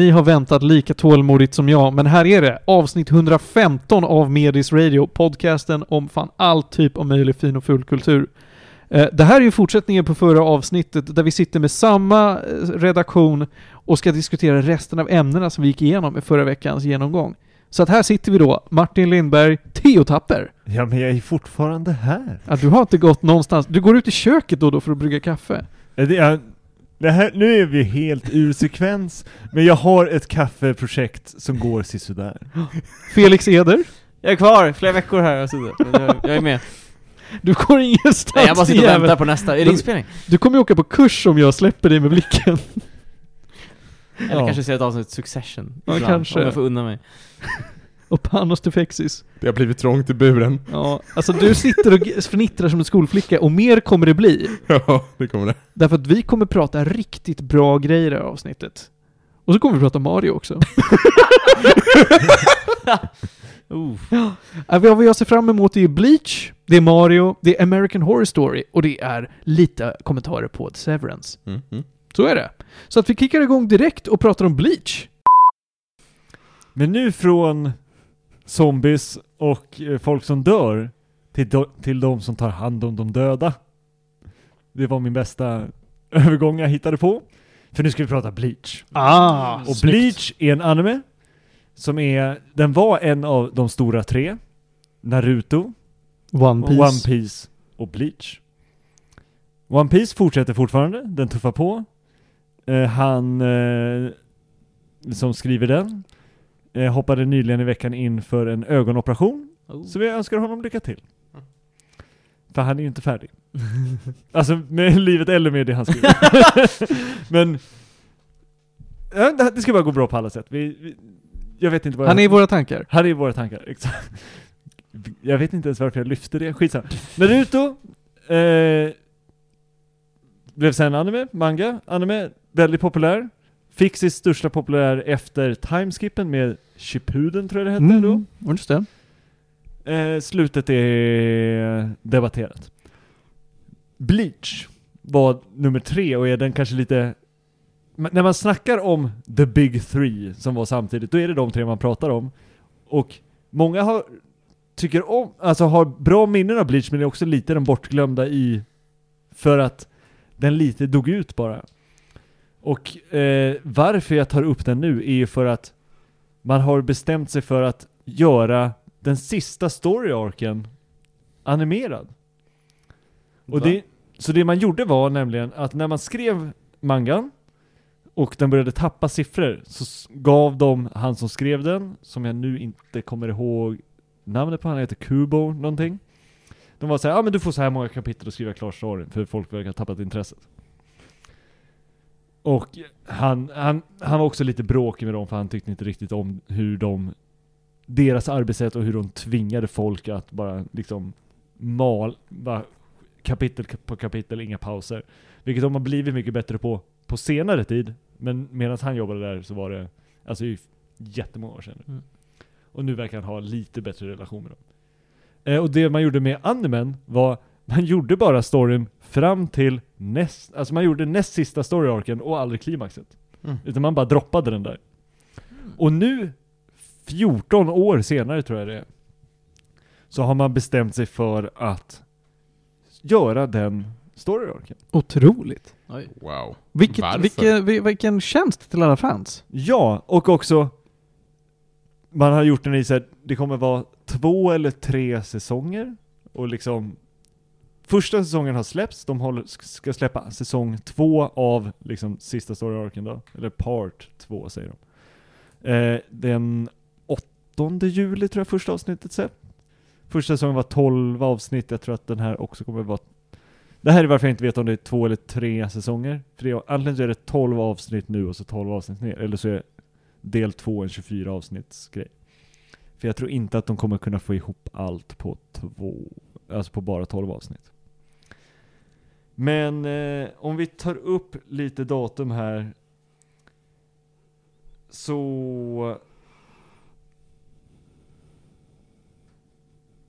Ni har väntat lika tålmodigt som jag, men här är det. Avsnitt 115 av Medis Radio, podcasten om fan all typ av möjlig fin och full kultur. Eh, Det här är ju fortsättningen på förra avsnittet där vi sitter med samma eh, redaktion och ska diskutera resten av ämnena som vi gick igenom i förra veckans genomgång. Så att här sitter vi då, Martin Lindberg, Theo Tapper. Ja, men jag är fortfarande här. Ja, du har inte gått någonstans. Du går ut i köket då och då för att brygga kaffe. Ja, Det är, det här, nu är vi helt ur sekvens, men jag har ett kaffeprojekt som går sisådär. Felix Eder, Jag är kvar, flera veckor här och så men jag, jag är med. du går ingenstans Nej, jag bara sitter och jävel. väntar på nästa, är det inspelning? Du kommer ju åka på kurs om jag släpper dig med blicken. Eller Ja. kanske ser ett avsnitt Succession Ja, ibland, kanske. Om jag får unna mig Och Panos Tefexis. Det har blivit trångt i buren. Ja, alltså du sitter och fnittrar som en skolflicka och mer kommer det bli. Ja, det kommer det. Därför att vi kommer prata riktigt bra grejer i det här avsnittet. Och så kommer vi prata Mario också. uh. Ja, vad jag ser fram emot är ju Bleach, det är Mario, det är American Horror Story och det är lite kommentarer på The Severance. Mm, mm. Så är det. Så att vi kickar igång direkt och pratar om Bleach. Men nu från zombies och eh, folk som dör till, do, till de som tar hand om de döda. Det var min bästa övergång jag hittade på. För nu ska vi prata Bleach. Ah, Och Bleach är en anime som är, den var en av de stora tre. Naruto, One Piece. One Piece och Bleach. One Piece fortsätter fortfarande, den tuffar på. Eh, han eh, som skriver den eh, hoppade nyligen i veckan in för en ögonoperation. Oh. Så vi önskar honom lycka till. För han är ju inte färdig. alltså med livet eller med det han skriver. Men det- det ska bara gå bra på alla sätt. Vi, vi, jag vet inte vad Han är jag, i våra tankar. han är i våra tankar, exakt. Jag vet inte ens varför jag lyfte det, skitsamma. Naruto, eh, blev sen anime, manga, anime, väldigt populär. Fick sitt största populär efter timeskippen med Shippuden tror jag det hette då. Mm, just det. Eh, slutet är debatterat. Bleach var nummer tre och är den kanske lite... Men När man snackar om the big three som var samtidigt, då är det de tre man pratar om. Och många har, tycker om, alltså har bra minnen av Bleach men är också lite den bortglömda i, för att den lite dog ut bara. Och eh, varför jag tar upp den nu är ju för att man har bestämt sig för att göra den sista story-arken animerad. Och det, så det man gjorde var nämligen att när man skrev mangan och den började tappa siffror så gav de han som skrev den, som jag nu inte kommer ihåg namnet på, han heter Kubo någonting. De var såhär, ja ah, men du får så här många kapitel att skriva klart storyn för folk verkar ha tappat intresset. Och han, han, han var också lite bråkig med dem för han tyckte inte riktigt om hur de deras arbetssätt och hur de tvingade folk att bara liksom mal, bara kapitel på kapitel, inga pauser. Vilket de har blivit mycket bättre på på senare tid. Men medan han jobbade där så var det, alltså jättemånga år sedan. Mm. Och nu verkar han ha lite bättre relation med dem. Eh, och det man gjorde med animen var, man gjorde bara storyn fram till näst, alltså man gjorde näst sista story-arken och aldrig klimaxet. Mm. Utan man bara droppade den där. Och nu, 14 år senare tror jag det är, så har man bestämt sig för att göra den story-arken. Otroligt. Oj. Wow. Vilket, Varför? vilken, vil- vilken tjänst till alla fans. Ja, och också man har gjort den i så här, det kommer vara två eller tre säsonger och liksom Första säsongen har släppts, de håller, ska släppa säsong två av liksom sista story-arken då, eller part två säger de. Eh, den 8 juli tror jag första avsnittet släpps. Första säsongen var 12 avsnitt, jag tror att den här också kommer vara Det här är varför jag inte vet om det är två eller tre säsonger. För det, är- antingen så är det 12 avsnitt nu och så 12 avsnitt ner, eller så är del 2 en 24 avsnittsgrej. För jag tror inte att de kommer kunna få ihop allt på två, alltså på bara 12 avsnitt. Men eh, om vi tar upp lite datum här. Så...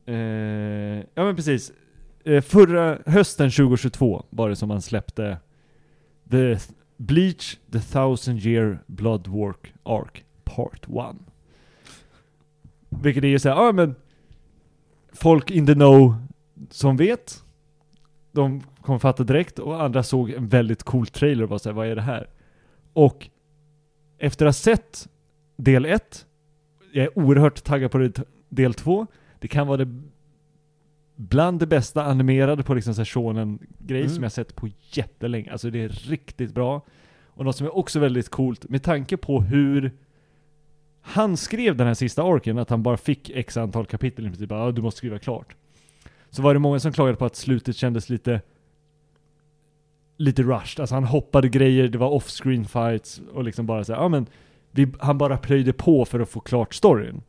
Eh, ja men precis. Eh, förra hösten 2022 var det som man släppte The Bleach The Thousand Year Bloodwork Arc Part 1. Vilket är ju såhär, ja men folk in the know som vet, de kommer fatta direkt och andra såg en väldigt cool trailer och var såhär, vad är det här? Och efter att ha sett del 1, jag är oerhört taggad på del 2, det kan vara det bland det bästa animerade på liksom shonen-grej Mm. som jag sett på jättelänge. Alltså det är riktigt bra. Och något som är också väldigt coolt, med tanke på hur han skrev den här sista orken, att han bara fick x antal kapitel i princip, ja du måste skriva klart. Så var det många som klagade på att slutet kändes lite lite rushed, alltså han hoppade grejer, det var off-screen fights och liksom bara så här, ja men vi, han bara plöjde på för att få klart storyn.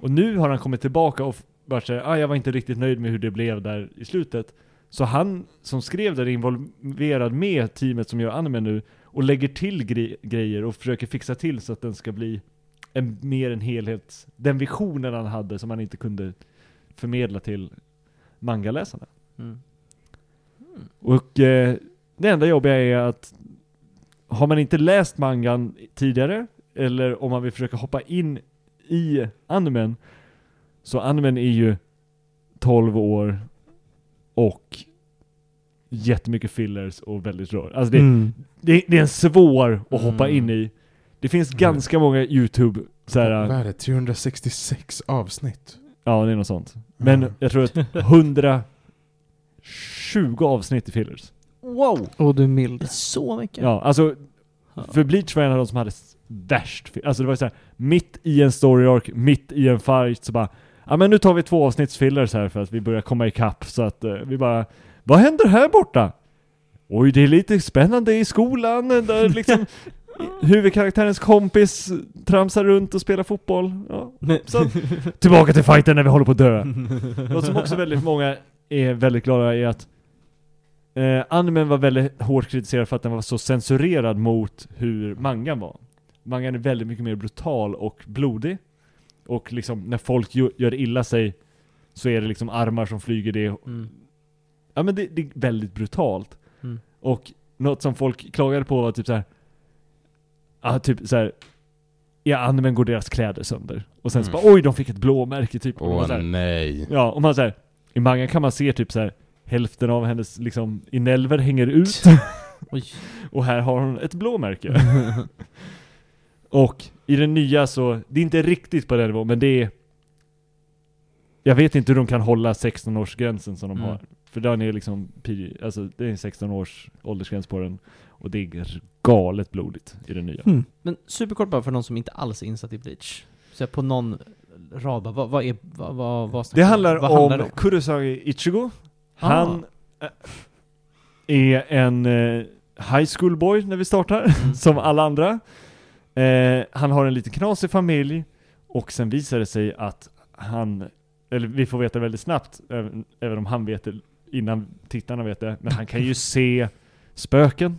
Och nu har han kommit tillbaka och bara säger, ah, jag var inte riktigt nöjd med hur det blev där i slutet. Så han som skrev det är involverad med teamet som gör anime nu och lägger till gre- grejer och försöker fixa till så att den ska bli en, mer en helhet, den visionen han hade som han inte kunde förmedla till mangaläsarna. Mm. Och eh, det enda jobbiga är att har man inte läst mangan tidigare, eller om man vill försöka hoppa in i animen, så animen är ju 12 år och jättemycket fillers och väldigt rör. Alltså det, Mm. det, det är en svår att hoppa Mm. in i. Det finns ganska många YouTube Vad såhär, är det? 366 avsnitt? ja det är något sånt. Men Mm. jag tror att 120 avsnitt i fillers. Wow! Och du är mild. så mycket? Ja, alltså. För Bleach var en av de som hade värst Alltså det var så här, mitt i en story arc, mitt i en fight så bara Ja men nu tar vi två avsnittsfillers här för att vi börjar komma ikapp så att eh, vi bara Vad händer här borta? Oj det är lite spännande i skolan eh, där liksom Huvudkaraktärens kompis tramsar runt och spelar fotboll ja. Så tillbaka till fighten när vi håller på att dö Något som också väldigt många är väldigt glada är att eh, animen var väldigt hårt kritiserad för att den var så censurerad mot hur mangan var. Mangan är väldigt mycket mer brutal och blodig. Och liksom när folk gör illa sig så är det liksom armar som flyger det. Mm. Ja men det, det är väldigt brutalt. Mm. Och något som folk klagade på var typ så här. Ja typ så här. I animen går deras kläder sönder. Och sen så Mm. bara oj de fick ett blåmärke typ. Åh så här, nej. Ja, och man säger i mangan kan man se typ så här hälften av hennes liksom inälver hänger ut Oj. och här har hon ett blåmärke. och i den nya så, det är inte riktigt på den nivån, men det är jag vet inte hur de kan hålla 16-årsgränsen som de Mm. har. För den är liksom, alltså det är en 16 års åldersgräns på den. Och det är galet blodigt i den nya. Mm. Men superkort bara för någon som inte alls är insatt i Bleach. Så på någon rad, vad, vad är, vad, vad, vad Det handlar Vad om, handlar det om? Kurosagi Ichigo. Ah. Han eh, är en eh, high school boy när vi startar, Mm. som alla andra. Eh, han har en liten knasig familj och sen visar det sig att han, eller vi får veta väldigt snabbt, även, även om han vet det innan tittarna vet det, men han kan ju se spöken.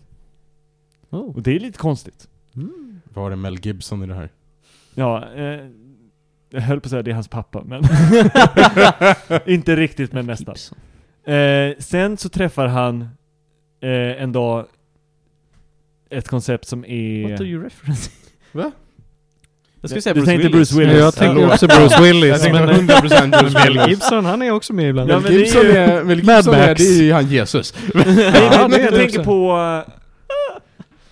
Oh. Och det är lite konstigt. Mm. Var är Mel Gibson i det här? Ja, eh, jag höll på att säga det är hans pappa, men inte riktigt men nästan. Gibson. Eh, sen så träffar han eh, en dag ett koncept som What är... do you reference? Va? Jag skulle säga Du Bruce tänkte Willis. Bruce Willis. Jag tänker också Bruce Willis, Jag men 100% Bruce Mel Willis. Gibson, han är också med ibland. Ja, Mel men det är Gibson ju- är, Mel Gibson är, det är ju han Jesus. Ja, jag det tänker på eh,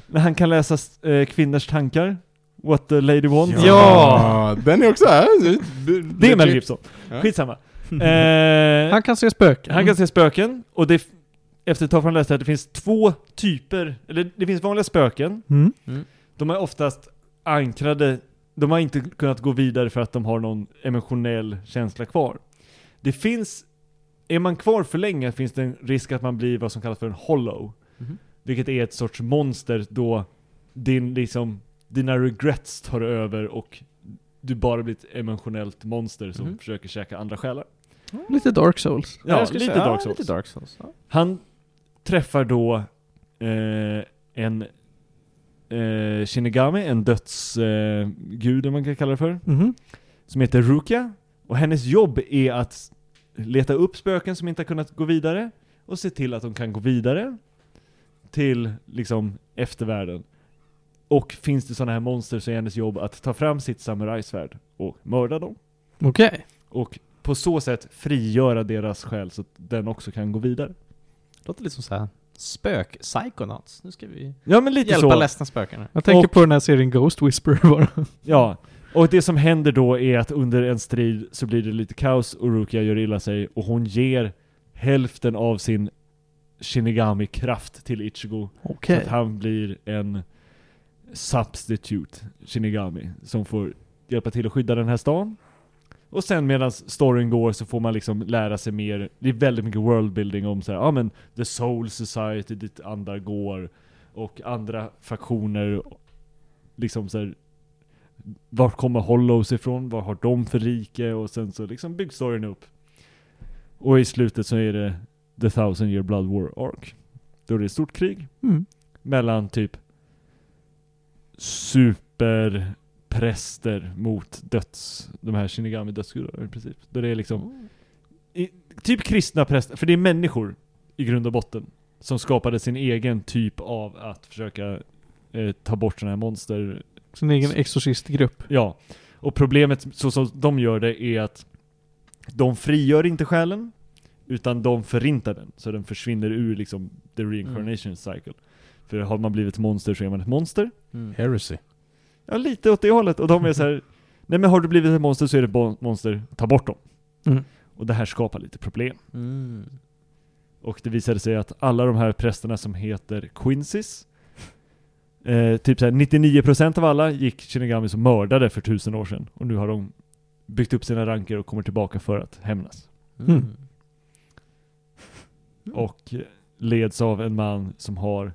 när han kan läsa eh, kvinnors tankar. What the lady wants. Ja. Den är också här. Det är Mel Gibson. Ja. Skitsamma. Eh, Han kan se spöken. Han kan se spöken, och det, efter ett tag får han läsa att det finns två typer, eller det finns vanliga spöken, Mm. de är oftast ankrade, de har inte kunnat gå vidare för att de har någon emotionell känsla kvar. Det finns, är man kvar för länge finns det en risk att man blir vad som kallas för en hollow. Mhm. Vilket är ett sorts monster då din liksom dina regrets tar över och du bara blir ett emotionellt monster som Mhm. försöker käka andra själar. Lite Dark Souls. Ja, lite säga, Dark Souls. Lite Dark Souls. Ja. Han träffar då eh, en eh, Shinigami, en dödsgud eh, man kan kalla det för, Mhm. som heter Rukia. Och hennes jobb är att leta upp spöken som inte har kunnat gå vidare och se till att de kan gå vidare till liksom eftervärlden. Och finns det sådana här monster så är hennes jobb att ta fram sitt samurajsvärd och mörda dem. Okej. Och på så sätt frigöra deras själ så att den också kan gå vidare. Låter lite som såhär spök-psychonauts. Nu ska vi Ja men lite hjälpa så. ledsna spöken. Jag tänker Och- på den här serien Ghost Whisperer bara. Ja, och det som händer då är att under en strid så blir det lite kaos och Rukia gör illa sig och hon ger hälften av sin Shinigami-kraft till Ichigo. Så Okej. att han blir en substitute Shinigami som får hjälpa till att skydda den här stan. Och sen medan storyn går så får man liksom lära sig mer, det är väldigt mycket worldbuilding om så här, ja men The Soul Society dit andar går och andra faktioner liksom så här, var kommer Hollows ifrån? Vad har de för rike? Och sen så liksom byggs storyn upp. Och i slutet så är det The Thousand Year Blood War Arc. Då är det ett stort krig Mm. mellan typ superpräster mot döds, de här Shinigami dödsgudar i princip. Då det är liksom, i, typ kristna präster, för det är människor i grund och botten som skapade sin egen typ av att försöka eh, ta bort sådana här monster Sin egen exorcistgrupp. Ja, och problemet så som de gör det är att de frigör inte själen, utan de förintar den, så den försvinner ur liksom the reincarnation cycle. För har man blivit monster så är man ett monster. Mm. Heresy. Ja, lite åt det hållet. Och de är så här. nej men har du blivit ett monster så är det monster, ta bort dem. Mm. Och det här skapar lite problem. Mm. Och det visade sig att alla de här prästerna som heter Quincy's, eh, typ såhär 99% av alla gick Shinigami som mördade för tusen år sedan. Och nu har de byggt upp sina ranker och kommer tillbaka för att hämnas. Mm. Och leds av en man som har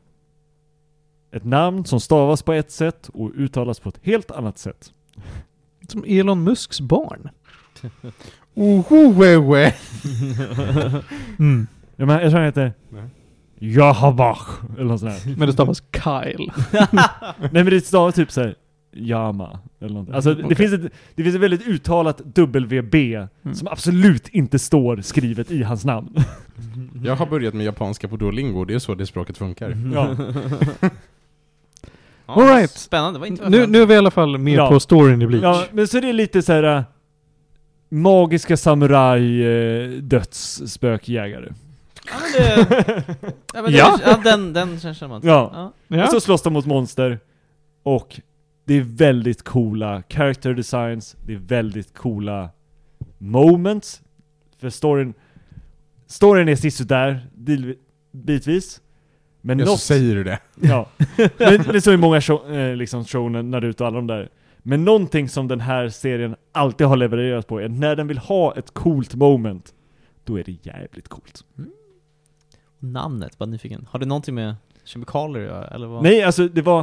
ett namn som stavas på ett sätt och uttalas på ett helt annat sätt. Som Elon Musks barn. Oho, we, we. Mm. Ja, men jag tror han heter Nej. Jahabach, eller något sånt där. Men det stavas Kyle. Nej men det stavas typ såhär Yama, eller någonting. Alltså det, Okej. finns ett, det finns ett väldigt uttalat WB Mm. som absolut inte står skrivet i hans namn. Jag har börjat med japanska på Duolingo, det är så det språket funkar. Ja. Ja, All right. Spännande, vad inte Nu, nu är vi i alla fall med Ja. på storyn i Bleach. ja, men så det är lite så här äh, magiska samuraj äh, dödsspökjägare. Ja, men det, ja, men det, Ja. ja. den, den känner man. Ja. Ja. Och så slåss de mot monster. Och det är väldigt coola character designs, det är väldigt coola moments. För storyn, storyn är sisådär, bitvis. Men Ja, så något, säger du det. ja. men, men så är många show, eh, liksom shonen, Naruto och alla de där. Men någonting som den här serien alltid har levererat på är när den vill ha ett coolt moment, då är det jävligt coolt. Namnet, bara nyfiken. Har det någonting med kemikalier att göra, eller vad? Nej, alltså det var...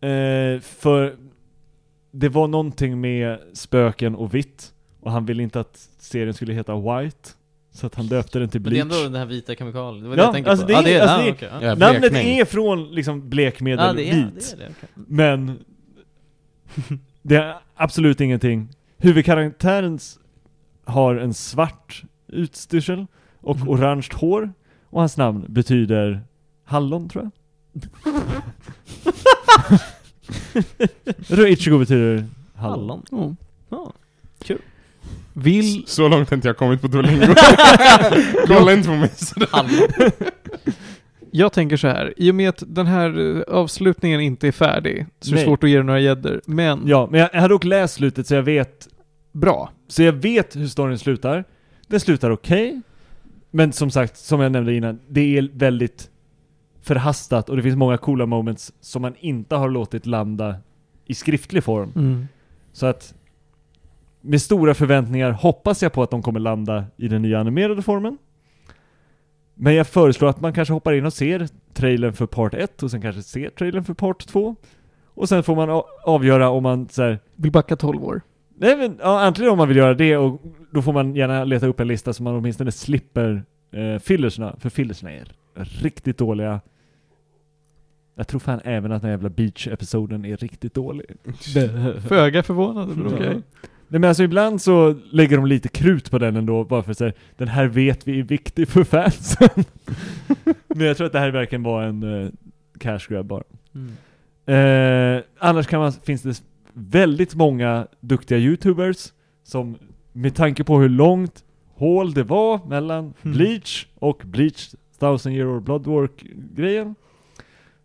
Eh, för... Det var någonting med spöken och vitt. Och han ville inte att serien skulle heta White. Så att han döpte den till Men det är Bleach. ändå den här vita kemikalien, det var Ja, det jag tänkte alltså på. det är- ja, det är, alltså ah, det är- okej, ja. Namnet är från liksom blekmedel ja, det är, vit. det är det. okej. Men... det är absolut ingenting. Huvudkaraktärens har en svart utstyrsel och Mhm. orange hår. Och hans namn betyder hallon tror jag. jag tror Ichigo betyder hallon. Hallon? Ja. Ja. Vill... Så långt har inte jag kommit på Duolingo. Kolla inte på mig sådär. Jag tänker så här, i och med att den här eh, avslutningen inte är färdig, så är det Nej. svårt att ge den några gäddor. Men, Ja, men jag, har dock läst slutet så jag vet bra. Så jag vet hur storyn slutar. Den slutar okej. Men som sagt, som jag nämnde innan, det är väldigt förhastat och det finns många coola moments som man inte har låtit landa i skriftlig form. Mm. Så att med stora förväntningar hoppas jag på att de kommer landa i den nya animerade formen. Men jag föreslår att man kanske hoppar in och ser trailern för part 1 och sen kanske ser trailern för part 2. Och sen får man avgöra om man så här, Vill backa 12 år. Nej men, ja, antingen om man vill göra det och då får man gärna leta upp en lista så man åtminstone slipper eh, fillerserna, för fillerserna är riktigt dåliga. Jag tror fan även att den jävla beach-episoden är riktigt dålig. Föga förvånande, men Ja. okej. Nej men alltså ibland så lägger de lite krut på den ändå, bara för att säga den här vet vi är viktig för fansen. men jag tror att det här verkligen var en eh, cash grab bara. Mm. Eh, annars kan man, finns det väldigt många duktiga youtubers som med tanke på hur långt hål det var mellan Mm. Bleach och Bleach Thousand Year Old Bloodwork grejen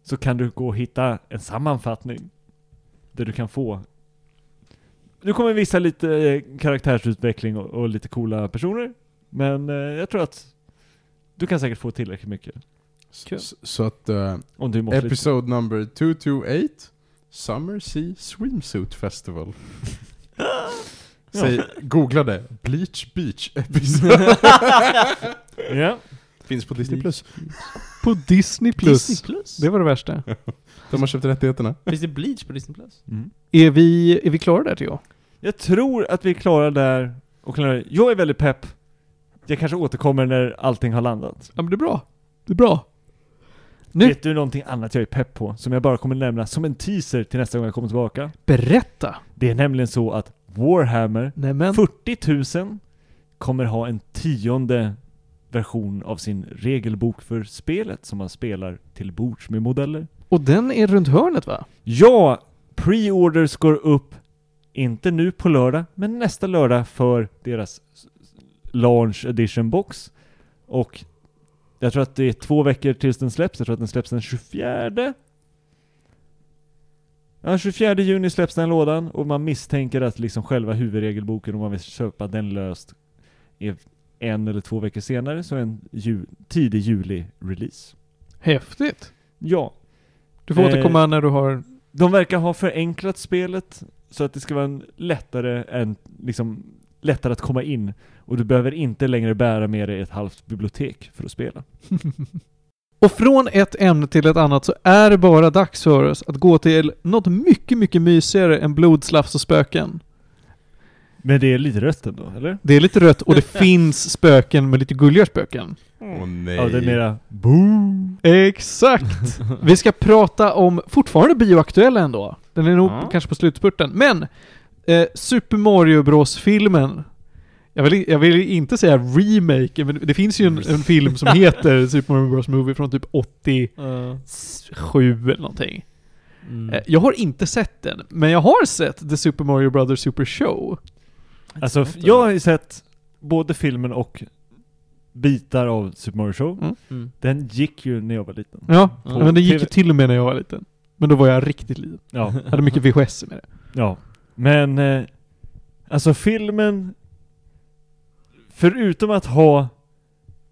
så kan du gå och hitta en sammanfattning där du kan få du kommer visa lite eh, karaktärsutveckling och, och lite coola personer men eh, jag tror att du kan säkert få tillräckligt mycket. Kul. S- Så att eh, om du måste lite- episode number 228 Summer Sea Swimsuit Festival. Säg, googla det, Bleach Beach episode. Ja. Finns på Disney Plus På Disney Plus. Disney Plus? Det var det värsta. De har köpt rättigheterna Finns det Bleach på Disney Plus? Mm. Är vi, är vi klara där Theo? Jag tror att vi är klara där och klara. Jag är väldigt pepp. Jag kanske återkommer när allting har landat. Ja men det är bra. Det är bra. Nu, Vet du någonting annat jag är pepp på? Som jag bara kommer nämna som en teaser till nästa gång jag kommer tillbaka. berätta. Det är nämligen så att Warhammer Nämen. 40 000 kommer ha en tionde version av sin regelbok för spelet som man spelar till bords med modeller. Och den är runt hörnet va? Ja, pre-orders går upp, inte nu på lördag, men nästa lördag för deras launch edition box. Och jag tror att det är två veckor tills den släpps, jag tror att den släpps den 24 Ja, 24 juni släpps den lådan och man misstänker att liksom själva huvudregelboken, om man vill köpa den löst, är en eller två veckor senare, så en ju- tidig juli-release. Häftigt. Ja, Du får Eh, återkomma när du har... De verkar ha förenklat spelet så att det ska vara en lättare, än, liksom, lättare att komma in. Och du behöver inte längre bära med dig ett halvt bibliotek för att spela. Och från ett ämne till ett annat så är det bara dags för oss att gå till något mycket, mycket mysigare än blod, slafs och spöken. Men det är lite rött ändå, eller? Det är lite rött och det finns spöken med lite gulligare spöken. Åh nej Ja, det är mera boom. Exakt! Vi ska prata om, fortfarande bioaktuell ändå. Den är nog Ja. kanske på slutspurten. Men, eh, Super Mario Bros-filmen. Jag vill, jag vill inte säga remake, men det finns ju en, en film som heter Super Mario Bros Movie från typ 87 eller någonting. Mm. Eh, Jag har inte sett den, men jag har sett The Super Mario Brothers Super Show. Alltså, jag har ju sett både filmen och bitar av Super Mario Show. Mm. Mm. Den gick ju när jag var liten. Ja, Ja. men det gick ju till och med när jag var liten. Men då var jag riktigt liten. Ja, Jag hade mycket VHS med det. ja. Men, eh, alltså filmen, förutom att ha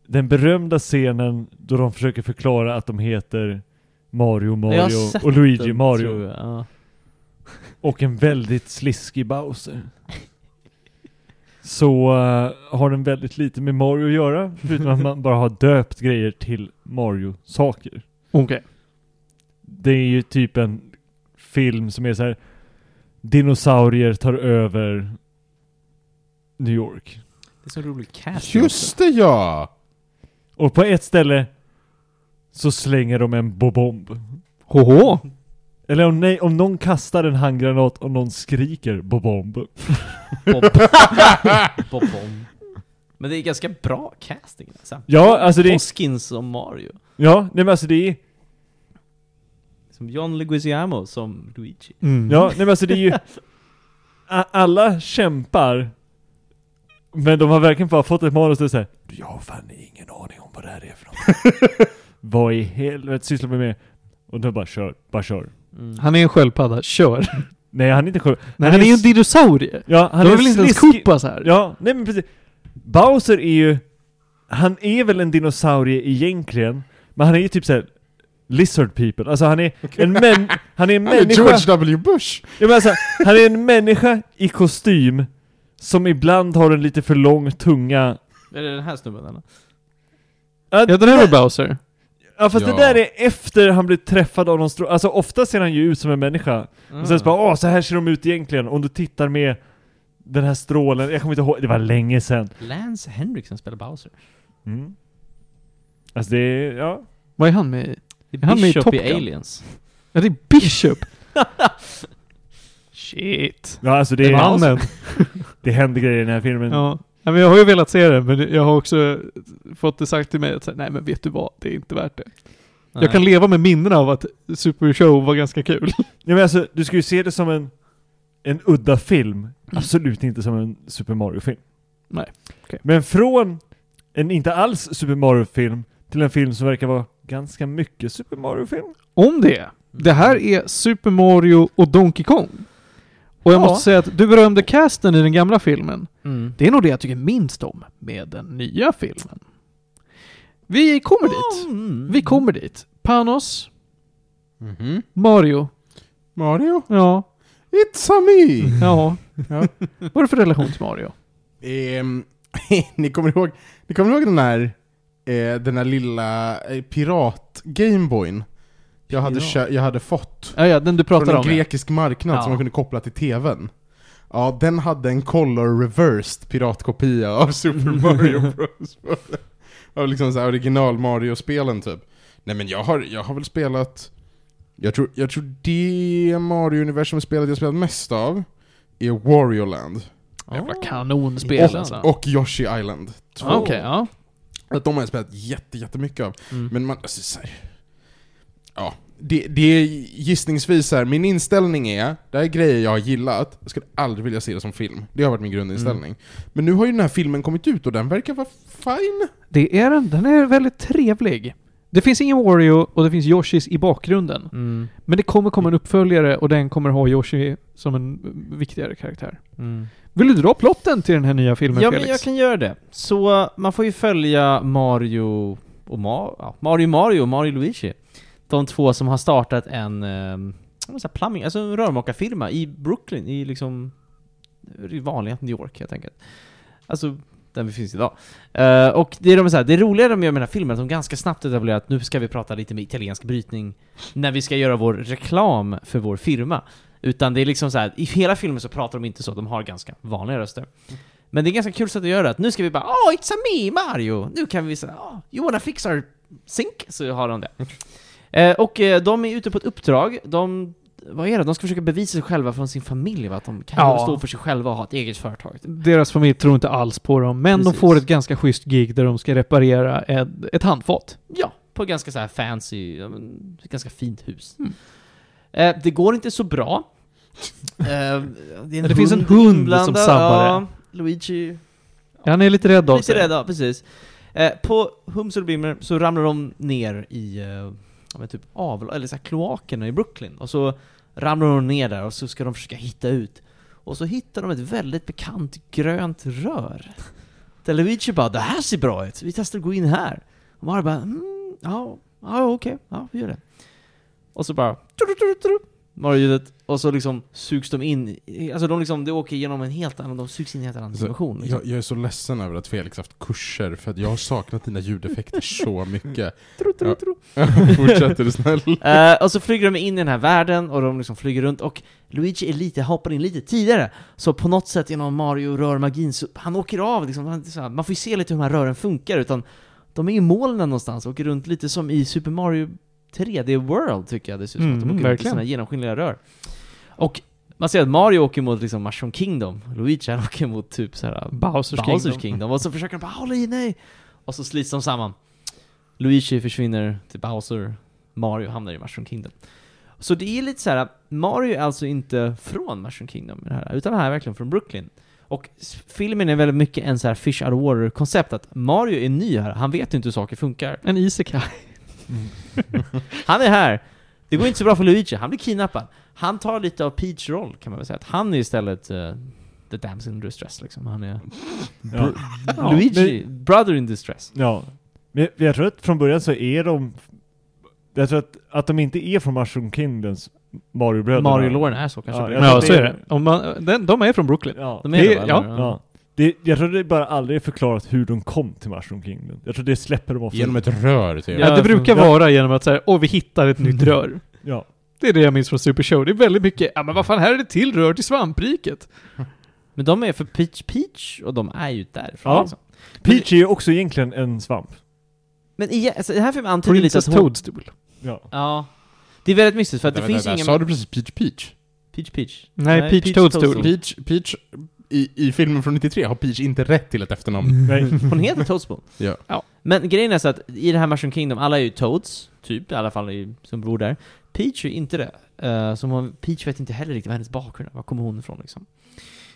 den berömda scenen då de försöker förklara att de heter Mario, Mario och Luigi den, Mario. Och en väldigt sliskig Bowser. Så eh, har den väldigt lite med Mario att göra, förutom att man bara har döpt grejer till Mario-saker. Okej. Det är ju typ en film som är så här. dinosaurier tar över New York. Det är så rolig cast Just det ja! Och på ett ställe så slänger de en bobomb. Hoho! Eller om, nej, om någon kastar en handgranat och någon skriker bobomb. Bob. Bob Bomb. Men det är ganska bra casting alltså. Ja, alltså det är, Hoskins som Mario. ja, nej men alltså det är, Som John Leguizamo som Luigi. Mm. ja, nej men alltså det är ju, alla kämpar, men de har verkligen bara fått ett manus där här, Jag har fan ingen aning om vad det här är för något. vad i helvete sysslar vi med? Och då bara kör, bara kör. Mm. Han är en sköldpadda, kör. Nej han är inte sjuk. Nej, han är ju en dinosaurie. Ja, han De är väl inte ens Koopas här? Ja, nej men precis. Bowser är ju, han är väl en dinosaurie egentligen, men han är ju typ såhär Lizard people, alltså han är en män, han är en Han är George W Bush! ja, men alltså, han är en människa i kostym som ibland har en lite för lång tunga. Är det den här snubben eller? Ja, den här var Bowser. Ja fast Ja. det där är efter han blir träffad av någon strå... Alltså ofta ser han ju ut som en människa. Och sen så bara åh, så här ser de ut egentligen. Om du tittar med den här strålen, jag kommer inte ihåg, det var länge sedan. Lance Henriksen spelar Bowser. Mm. Alltså det är, ja. Vad är han med i? Det Är han är med i Bishop i? Aliens. Ja, det är Bishop! Shit. Ja alltså det, Det är, mannen. det händer grejer i den här filmen. Ja. Ja, men jag har ju velat se den, men jag har också fått det sagt till mig att nej men vet du vad, det är inte värt det. Jag kan leva med minnen av att Super Show var ganska kul. Ja, men alltså, du ska ju se det som en, en udda film. Absolut inte som en Super Mario-film. Nej, okej. Men från en inte alls Super Mario-film till en film som verkar vara ganska mycket Super Mario-film. Om det. Det här är Super Mario och Donkey Kong. Och jag Ja. måste säga att du berömde casten i den gamla filmen. Mm. Det är nog det jag tycker minst om med den nya filmen. Vi kommer dit. Mm. Vi kommer dit. Panos, Mhm. Mario. Mario? Ja, It's a me! ja. Ja. Vad är det för relation till Mario? Ehm, ni kommer ihåg, ni kommer ihåg den här, eh, den här lilla eh, pirat-gameboyn? Jag hade, jag hade fått Ja, ja, den du från pratar en om. grekisk marknad Ja. som man kunde koppla till TVn. Ja, den hade en color reversed piratkopia av Super Mario Bros. av liksom så här original Mario-spelen typ. Nej men jag har, jag har väl spelat, jag tror, jag tror det Mario-universum-spelet jag spelat mest av är Wario Land. Jävla Ah. kanonspel och, alltså. och Yoshi Island. Två. Ja, Okej, ja. Att de har jag spelat jätte, jättemycket av. Mm. Men man, alltså, så här, ja, det, det är gissningsvis här, min inställning är, det här är grejer jag har gillat, jag skulle aldrig vilja se det som film. Det har varit min grundinställning. Men nu har ju den här filmen kommit ut och den verkar vara fine. Det är den. Den är väldigt trevlig. Det finns ingen Wario och det finns Yoshis i bakgrunden. Mm. Men det kommer komma en uppföljare och den kommer ha Yoshi som en viktigare karaktär. Mm. Vill du dra plotten till den här nya filmen Ja, Felix? men jag kan göra det. Så man får ju följa Mario och Ma- ja, Mario Mario och Mario Luigi. De två som har startat en, um, plumbing, alltså en rörmokarfirma i Brooklyn, i liksom i vanliga New York helt enkelt. Alltså, den vi finns idag. Uh, och det är de så här, det roliga de gör med den här filmen, är att de ganska snabbt etablerar att nu ska vi prata lite med italiensk brytning när vi ska göra vår reklam för vår firma. Utan det är liksom så här, i hela filmen så pratar de inte så, de har ganska vanliga röster. Men det är ganska kul sätt att göra det, att nu ska vi bara oh it's a me Mario! Nu kan vi säga oh, you wanna fix our sink? Så har de det. Eh, och eh, de är ute på ett uppdrag, de, vad är det? De ska försöka bevisa sig själva från sin familj, va? att de kan Ja. stå för sig själva och ha ett eget företag. Deras familj tror inte alls på dem, men Precis. de får ett ganska schysst gig där de ska reparera ett, ett handfat. Ja, på ett ganska så här fancy, ja, ganska fint hus. Mm. Eh, det går inte så bra. Eh, det det finns en hund som inblandad, sabbar ja, Luigi Han är lite rädd av Lite sig. rädd, ja, precis. Eh, på Hums och Bimmer så ramlar de ner i, eh, ja, men typ av, eller så här, kloakerna i Brooklyn. Och så ramlar de ner där och så ska de försöka hitta ut. Och så hittar de ett väldigt bekant grönt rör. Där Luigi bara 'Det här ser bra ut, vi testar att gå in här' Och Mario bara mm, 'Ja, ja okej, ja vi gör det' Och så bara Mario-ljudet, och så liksom sugs de in, alltså de liksom, det åker igenom en helt annan, de sugs in i en helt annan Alltså, dimension liksom. Jag, jag är så ledsen över att Felix haft kurser, för att jag har saknat dina ljudeffekter så mycket. Tro, tro, tro. Fortsätter du snäll? Eh, och så flyger de in i den här världen och de liksom flyger runt och Luigi är lite, hoppar in lite tidigare. Så på något sätt genom Mario rör magin så han åker av liksom, han, så här, man får ju se lite hur de här rören funkar utan de är i molnen någonstans, åker runt lite som i Super Mario 3D World tycker jag det ser ut som, att de Mm, åker runt i sådana genomskinliga rör. Och man ser att Mario åker mot liksom Mushroom Kingdom, Luigi han åker mot typ såhär Bowsers Bowsers Kingdom. Kingdom. Och så försöker de bara hålla i, nej! Och så slits de samman. Luigi försvinner till Bowser, Mario hamnar i Mushroom Kingdom. Så det är lite så här. Mario är alltså inte från Mushroom Kingdom det här, utan han är verkligen från Brooklyn. Och filmen är väldigt mycket en så här fish out of water-koncept, att Mario är ny här, han vet inte hur saker funkar. En isekai. Han är här! Det går inte så bra för Luigi, han blir kidnappad. Han tar lite av Peach roll kan man väl säga, att han är istället uh, the damsel in distress liksom. Han är Ja. Ja, Luigi, brother in distress. ja. Men jag tror att från början så är de... Jag tror att, att de inte är från Mushroom Kingdoms Mario-bröderna. Mario Lauren är så kanske. Ja. Ja, så är det. Om man, den, de är från Brooklyn. Ja. De är Det- det, ja. eller? ja. Det, jag tror det bara aldrig är förklarat hur de kom till Mushroom Kingdom. Jag tror det släpper de ofta. Genom ett rör typ. Ja, Ja, det brukar ja. vara genom att säga åh vi hittar ett nytt rör. Ja. Det är det jag minns från Super Show. Det är väldigt mycket, ja men vad fan, här är det till rör till svampriket. Men de är för Peach Peach, och de är ju därifrån Ja. liksom. Peach är ju också egentligen en svamp. Men igen, alltså, den här filmen antyder lite att hon... Toadstool. Ja. Ja. Det är väldigt mystiskt för att det Vänta, finns ingen... Sa du precis Peach Peach? Peach Peach? Nej, Peach Toadstool. Peach, Peach i, i filmen från 93 har Peach inte rätt till ett efternamn. Nej. Hon heter Toadspoon. Ja. Ja. Men grejen är så att i det här Mushroom Kingdom, alla är ju Toads, typ, i alla fall i, som bor där. Peach är inte det. Uh, som hon, Peach vet inte heller riktigt vad hennes bakgrund är, var kommer hon ifrån liksom.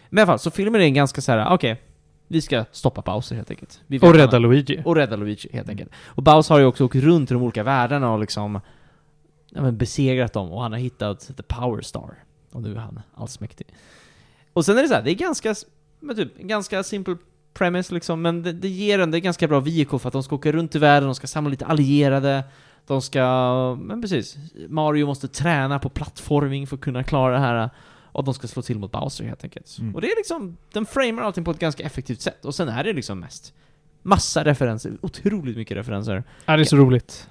Men i alla fall, så filmen är ganska så här: okej, vi ska stoppa Bowser helt enkelt. Vi Och rädda Luigi. Och rädda Luigi helt enkelt. Och Bowser har ju också åkt runt i de olika världarna och liksom ja, men besegrat dem och han har hittat The Power Star. Och nu är han allsmäktig. Och sen är det så här, det är ganska, men typ, ganska simple premise liksom, men det, det ger en, det är ganska bra vehicle för att de ska åka runt i världen, de ska samla lite allierade, de ska, men precis, Mario måste träna på plattforming för att kunna klara det här, och de ska slå till mot Bowser helt enkelt. Mm. Och det är liksom, den framar allting på ett ganska effektivt sätt, och sen är det liksom mest massa referenser, otroligt mycket referenser. Ja, det är så roligt.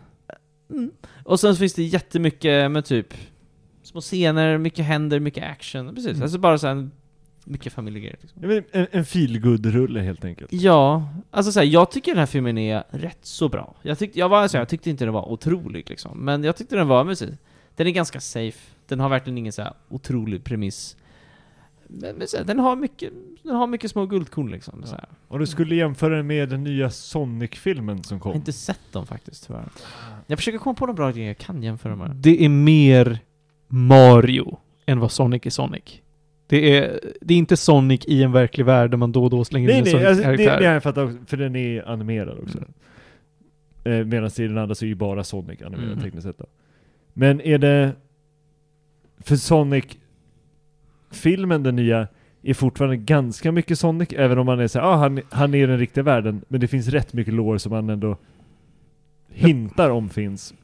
Mm. Och sen finns det jättemycket med typ små scener, mycket händer, mycket action. Precis, Mm. alltså bara så här, mycket familjegrejer. Liksom. En, en feelgood-rulle helt enkelt. Ja, alltså så här, jag tycker den här filmen är rätt så bra. Jag, tyckte, jag, var, alltså, jag tyckte inte den var otrolig liksom, men jag tyckte den var, precis, den är ganska safe. Den har verkligen ingen så här otrolig premiss. Men, men här, den, har mycket, den har mycket små guldkorn liksom. Här. Om du skulle jämföra den med den nya Sonic-filmen som Jag har kom. inte sett dem faktiskt tyvärr. Jag försöker komma på några bra grejer jag kan jämföra med. Det är mer Mario än vad Sonic är Sonic. Det är, det är inte Sonic i en verklig värld där man då och då slänger Nej in en nej, alltså, det, Sonic-karaktär. har jag fattat också, för den är animerad också. Eh, Medan i den andra så är ju bara Sonic animerad Mm. tekniskt sett då. Men är det... För Sonic... Filmen, den nya, är fortfarande ganska mycket Sonic, även om man är såhär, ah, han, han är i den riktiga världen, men det finns rätt mycket lore som man ändå hintar om finns.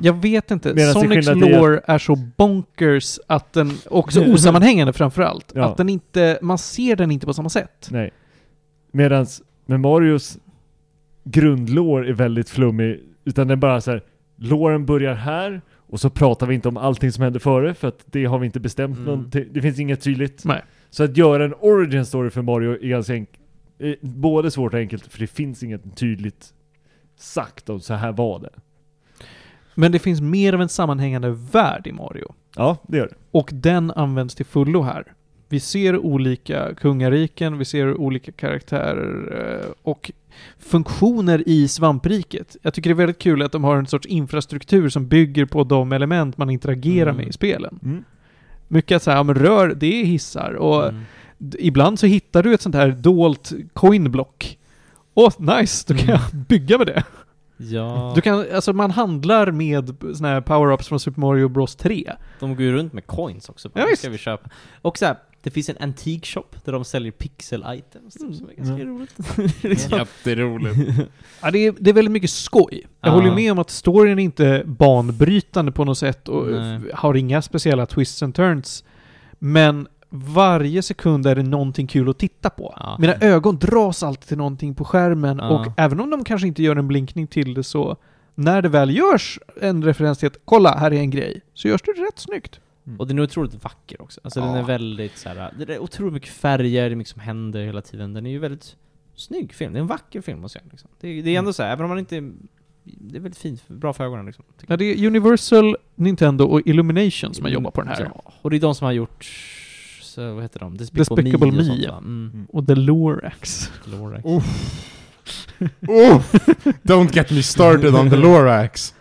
Jag vet inte. Medan Sonics lore är så bonkers att den, också osammanhängande framförallt, Ja. att den inte, man ser den inte på samma sätt. Nej. Medans med Marios grundlår är väldigt flummig, utan den bara så här. låren börjar här, och så pratar vi inte om allting som hände före, för att det har vi inte bestämt Mm. någonting, det finns inget tydligt. Nej. Så att göra en origin story för Mario är ganska enkelt, både svårt och enkelt, för det finns inget tydligt sagt om så här var det. Men det finns mer av en sammanhängande värld i Mario. Ja, det gör det. Och den används till fullo här. Vi ser olika kungariken, vi ser olika karaktärer eh, och funktioner i svampriket. Jag tycker det är väldigt kul att de har en sorts infrastruktur som bygger på de element man interagerar Mm. med i spelen. Mm. Mycket att säga, ja men rör, det är hissar och Mm. ibland så hittar du ett sånt här dolt coinblock. Åh, nice! Då kan Mm. jag bygga med det. Ja, Du kan, alltså man handlar med såna här power-ups från Super Mario Bros 3. de går ju runt med coins också. Ja, Ja, visst. ska vi köpa. Och så här, det finns en antique shop där de säljer pixel-items, typ, som är ganska Mm. roligt. liksom. Jätteroligt. Ja, det är, det är väldigt mycket skoj. Jag Ja. håller ju med om att storyn är inte banbrytande på något sätt och Nej. har inga speciella twists and turns. Men varje sekund är det någonting kul att titta på. Ja. Mina ögon dras alltid till någonting på skärmen Ja. och även om de kanske inte gör en blinkning till det så när det väl görs en referens till att kolla, här är en grej, så görs det rätt snyggt. Och den är otroligt vacker också. Alltså den Ja. är väldigt så här, det är otroligt mycket färger, det är mycket som händer hela tiden. Den är ju väldigt snygg film. Det är en vacker film jag säga. Liksom. Det, är- det är ändå så här, även om man inte... Det är väldigt fint, bra för ögonen liksom. Ja, det är Universal, Nintendo och Illumination som har Mm, jobbat på den här. Ja, och det är de som har gjort, så vad heter de? Despicable och Me, sånt, ja. va? Mm. Mm. Och The Lorax. Lorax. Oh. Don't get me started on the Lorax.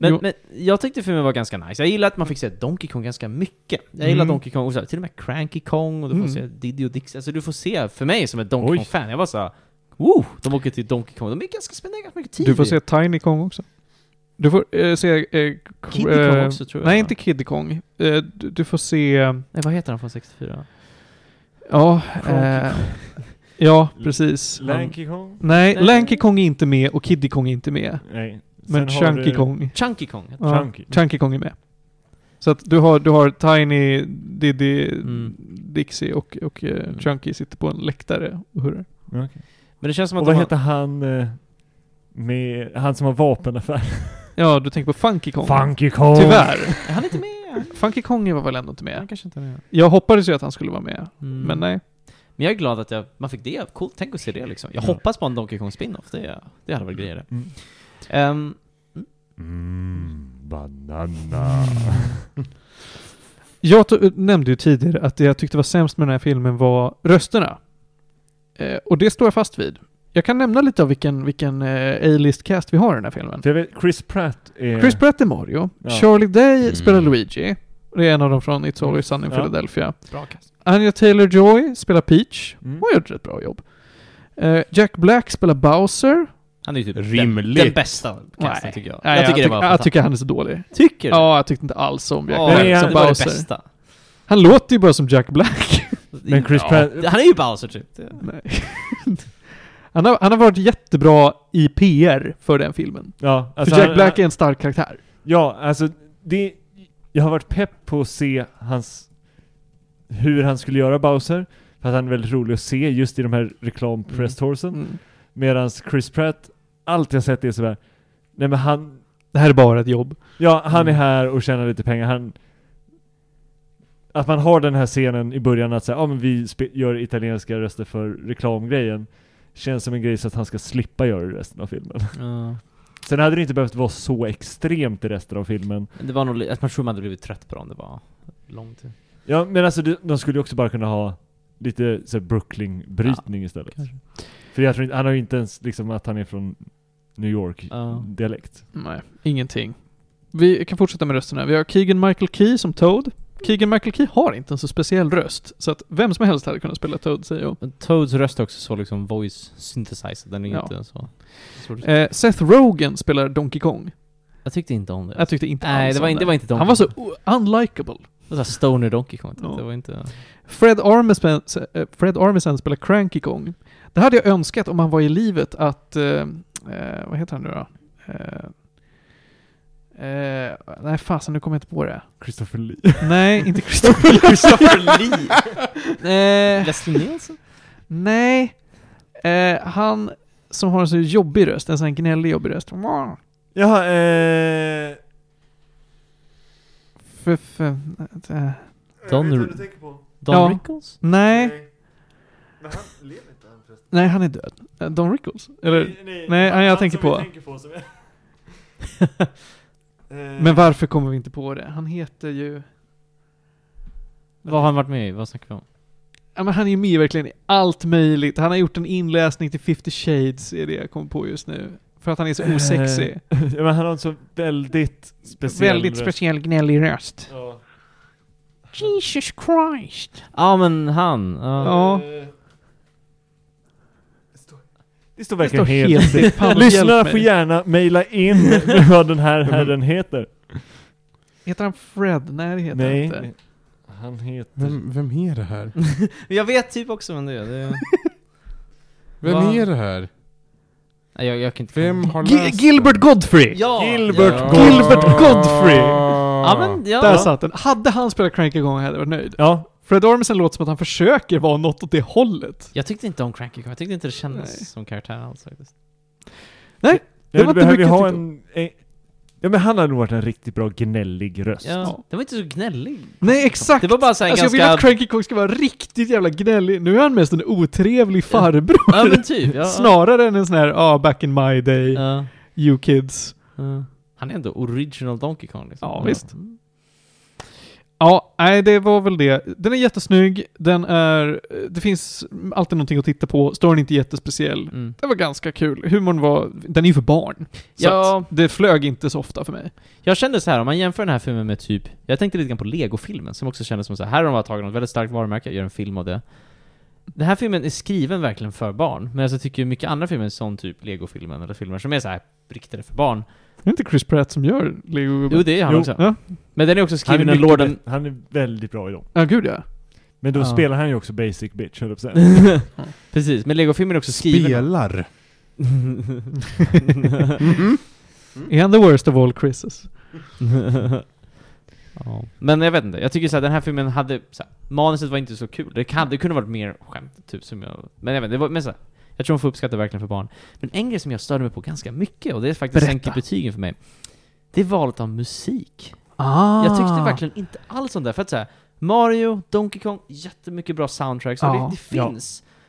Men, men jag tyckte filmen var ganska nice. Jag gillar att man fick se Donkey Kong ganska mycket. Jag gillar Mm. Donkey Kong, och så, här, till och med Cranky Kong, och du får Mm. se Diddy och Dixie. Alltså du får se, för mig som ett Donkey. Kong-fan, jag var såhär Woo! De åker till Donkey Kong, de är ganska spenderar ganska mycket tid Du får se. Tiny Kong också. Du får eh, se... Eh, Kiddy Kong eh, också tror jag. Nej, inte Kiddy Kong. Eh, du, du får se... Nej, vad heter han från 64? Ja, eh, ja precis. Lanky Kong? Nej, Nej. Lanky Kong är inte med och Kiddy Kong är inte med. Nej. Men Sen Chunky du Kong. Chunky Kong Ja, Chunky. Chunky Kong är med. Så att du har, du har Tiny, Diddy, Mm. Dixie och, och Mm. Chunky sitter på en läktare och hurrar. Okej. Men det känns som att Och vad har- heter han med, han som har vapenaffär? Ja, du tänker på Funky Kong. Funky Kong! Tyvärr. Är han inte med? Funky Kong var väl ändå inte Han med. kanske inte är med. Jag hoppades ju att han skulle vara med, Mm. men nej. Men jag är glad att jag, man fick det. Coolt, tänk att se det liksom. Jag Ja. hoppas på en Donkey Kong spin-off. Det, det hade varit grejer det. Mm. Ehm, Mm, banana. Jag nämnde ju tidigare att det jag tyckte var sämst med den här filmen var rösterna. Eh, och det står jag fast vid. Jag kan nämna lite av vilken, vilken eh, A-list cast vi har i den här filmen. Jag vet, Chris Pratt är... Chris Pratt är Mario. Ja. Charlie Day Mm. spelar Luigi. Det är en av dem från It's Always Sunny in Ja. Philadelphia. bra cast. Anya Taylor-Joy spelar Peach. Mm. Hon har gjort ett bra jobb. Eh, Jack Black spelar Bowser. Han är ju typ Rimligt. Den, den bästa casten Nej. tycker jag. Nej, jag tycker det tyck- jag tycker han är så dålig. Tycker du? Ja, jag tyckte inte alls om Jack Åh, Black Nej, som han- det Bowser. bästa. Han låter ju bara som Jack Black. Men Chris ja, Pratt... Han är ju Bowser typ. Nej. han, har, han har varit jättebra i PR för den filmen. Ja, alltså för Jack han- Black är en stark karaktär. Ja, alltså det... Jag har varit pepp på att se hans... Hur han skulle göra Bowser. För att han är väldigt rolig att se just i de här reklam press toursen. Mm. Medans Chris Pratt, allt jag sett är sådär... Nej men han... Det här är bara ett jobb. Ja, han är Mm. här och tjänar lite pengar. Han... Att man har den här scenen i början att säga, ja men vi gör italienska röster för reklamgrejen. Känns som en grej så att han ska slippa göra det resten av filmen. Ja. Sen hade det inte behövt vara så extremt i resten av filmen. Men Det var nog, jag tror man hade blivit trött på dem, det var lång tid. Ja men alltså de, skulle ju också bara kunna ha lite så Brooklyn-brytning istället. kanske. För jag tror inte, han har ju inte ens liksom att han är från New Ja. York-dialekt. Nej, ingenting. Vi kan fortsätta med rösterna. Vi har Keegan Michael Key som Toad. Keegan Michael Key har inte en så speciell röst, så att vem som helst hade kunnat spela Toad säger jag. Men Toads röst är också så liksom voice synthesizer, den är Ja. inte så... Eh, Seth Rogen spelar Donkey Kong. jag tyckte inte om det. Jag tyckte inte Nej, alls det var om inte- det var inte Donkey Han var så unlikable. Det var stoner Donkey Kong, Ja. det var inte... Fred Armisen, eh, Fred Armisen spelar Cranky Kong. Det hade jag önskat om han var i livet att... Eh, eh, vad heter han nu då? Eh, eh, nej fasen, nu kommer jag inte på det. Christopher Lee. Nej, inte Christopher Christopher Lee! Eh, Leslie Nielsen? nej. Eh, han som har en så jobbig röst, en sån här gnällig jobbig röst. Jaha, eh... För, för, eh, Don- jag vet vad du tänker på. Don Ja. Rickles? nej, Men han lever inte han förresten. nej han är död. Eh, Don Rickles? Eller? nej, nej, han jag tänker på. tänker på som är... Eh, Men varför kommer vi inte på det? Han heter ju... Vad har han varit med i? Vad snackar vi om? Ja men han är ju med verkligen i allt möjligt. Han har gjort en inläsning till 50 shades, är det jag kommer på just nu. För att han är så osexig. ja, men han har en så väldigt speciell Väldigt röst. speciell gnällig röst. Ja. Jesus Christ. Ja men han, ja. Ja. Det står, står Det verkligen står helt still. Lyssnarna får gärna mejla in vad den här herren heter. Heter han Fred? Nej det heter han Nej, inte. han heter... Vem, vem är det här? Jag vet typ också vem det är. Det... Vem Va? är det här? Nej, jag, jag kan inte Vem har Gi- läst Gilbert den? Godfrey! Ja! Gilbert ja. Godfrey. Gilbert Godfrey! Ja men, ja. Där satt den. Hade han spelat Cranky Kong hade jag varit nöjd. Ja, Fred Armisen låter som att han försöker vara något åt det hållet. Jag tyckte inte om Cranky Kong, jag tyckte inte det kändes Nej. som karaktär alls faktiskt. Nej, det ja, var inte mycket ha en, en... Ja men han hade nog varit en riktigt bra gnällig röst. Ja, Ja. det var inte så gnällig. Nej exakt! Det var bara så alltså jag vill ganska... att Cranky Kong ska vara riktigt jävla gnällig. Nu är han mest en otrevlig farbror. Ja men typ, ja. Snarare än en sån här, ah, back in my day, Ja, you kids. ja. Han är ändå original Donkey Kong liksom. Ja, visst. Ja, nej det var väl det. Den är jättesnygg, den är, det finns alltid någonting att titta på, storyn är inte jättespeciell. Mm. Det var ganska kul. Humorn var, den är ju för barn. Så Ja. det flög inte så ofta för mig. Jag kände så här om man jämför den här filmen med typ, jag tänkte lite grann på Lego-filmen som också kändes som så här, här har de bara tagit något väldigt starkt varumärke, gör en film av det. Den här filmen är skriven verkligen för barn, men jag tycker mycket andra filmer som typ Lego-filmen eller filmer som är så här riktade för barn. Det är inte Chris Pratt som gör Lego Jo, det är han Jo. också. Ja, Men den är också skriven mycket Lorden... han är väldigt bra i dem. ja gud ja. Men då Ja. spelar han ju också basic bitch, höll jag. Precis, men Lego-filmen är också skriven... Spelar? Är han the worst of all Chris's? Ja. Men jag vet inte, jag tycker såhär, den här filmen hade, såhär, manuset var inte så kul. Det, kan, det kunde varit mer skämt, typ som jag... Men jag vet inte, det var, men såhär, jag tror hon får uppskatta verkligen för barn. Men en grej som jag störde mig på ganska mycket, och det är faktiskt Berätta. sänker betygen för mig. Det är valet av musik. Ah. Jag tyckte verkligen inte alls om det, för att säga Mario, Donkey Kong, jättemycket bra soundtracks, och Ja, det, det ja.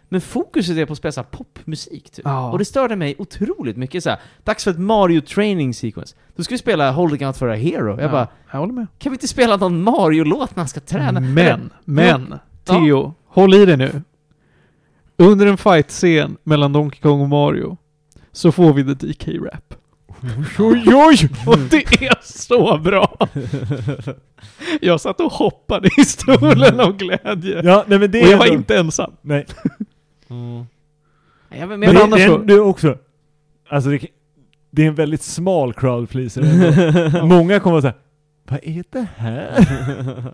Men fokuset är på att spela popmusik typ. Ja. Och det störde mig otroligt mycket så här. dags för ett Mario training sequence. Då ska vi spela Holding Out for a Hero. Jag Ja, bara, jag håller med. kan vi inte spela någon Mario-låt när han ska träna? Men, Eller- men, Ja. Theo, håll i dig nu. Under en fight-scen mellan Donkey Kong och Mario så får vi the DK-rap. Oj, oj! Och det är så bra! Jag satt och hoppade i stolen av glädje. Ja, nej men det Och är jag var ändå- inte ensam. Nej. Mm. Ja, men, Men men, annars det, så- är också... Alltså det, det är en väldigt smal crowd pleaser. Många kommer att säga Vad är det här?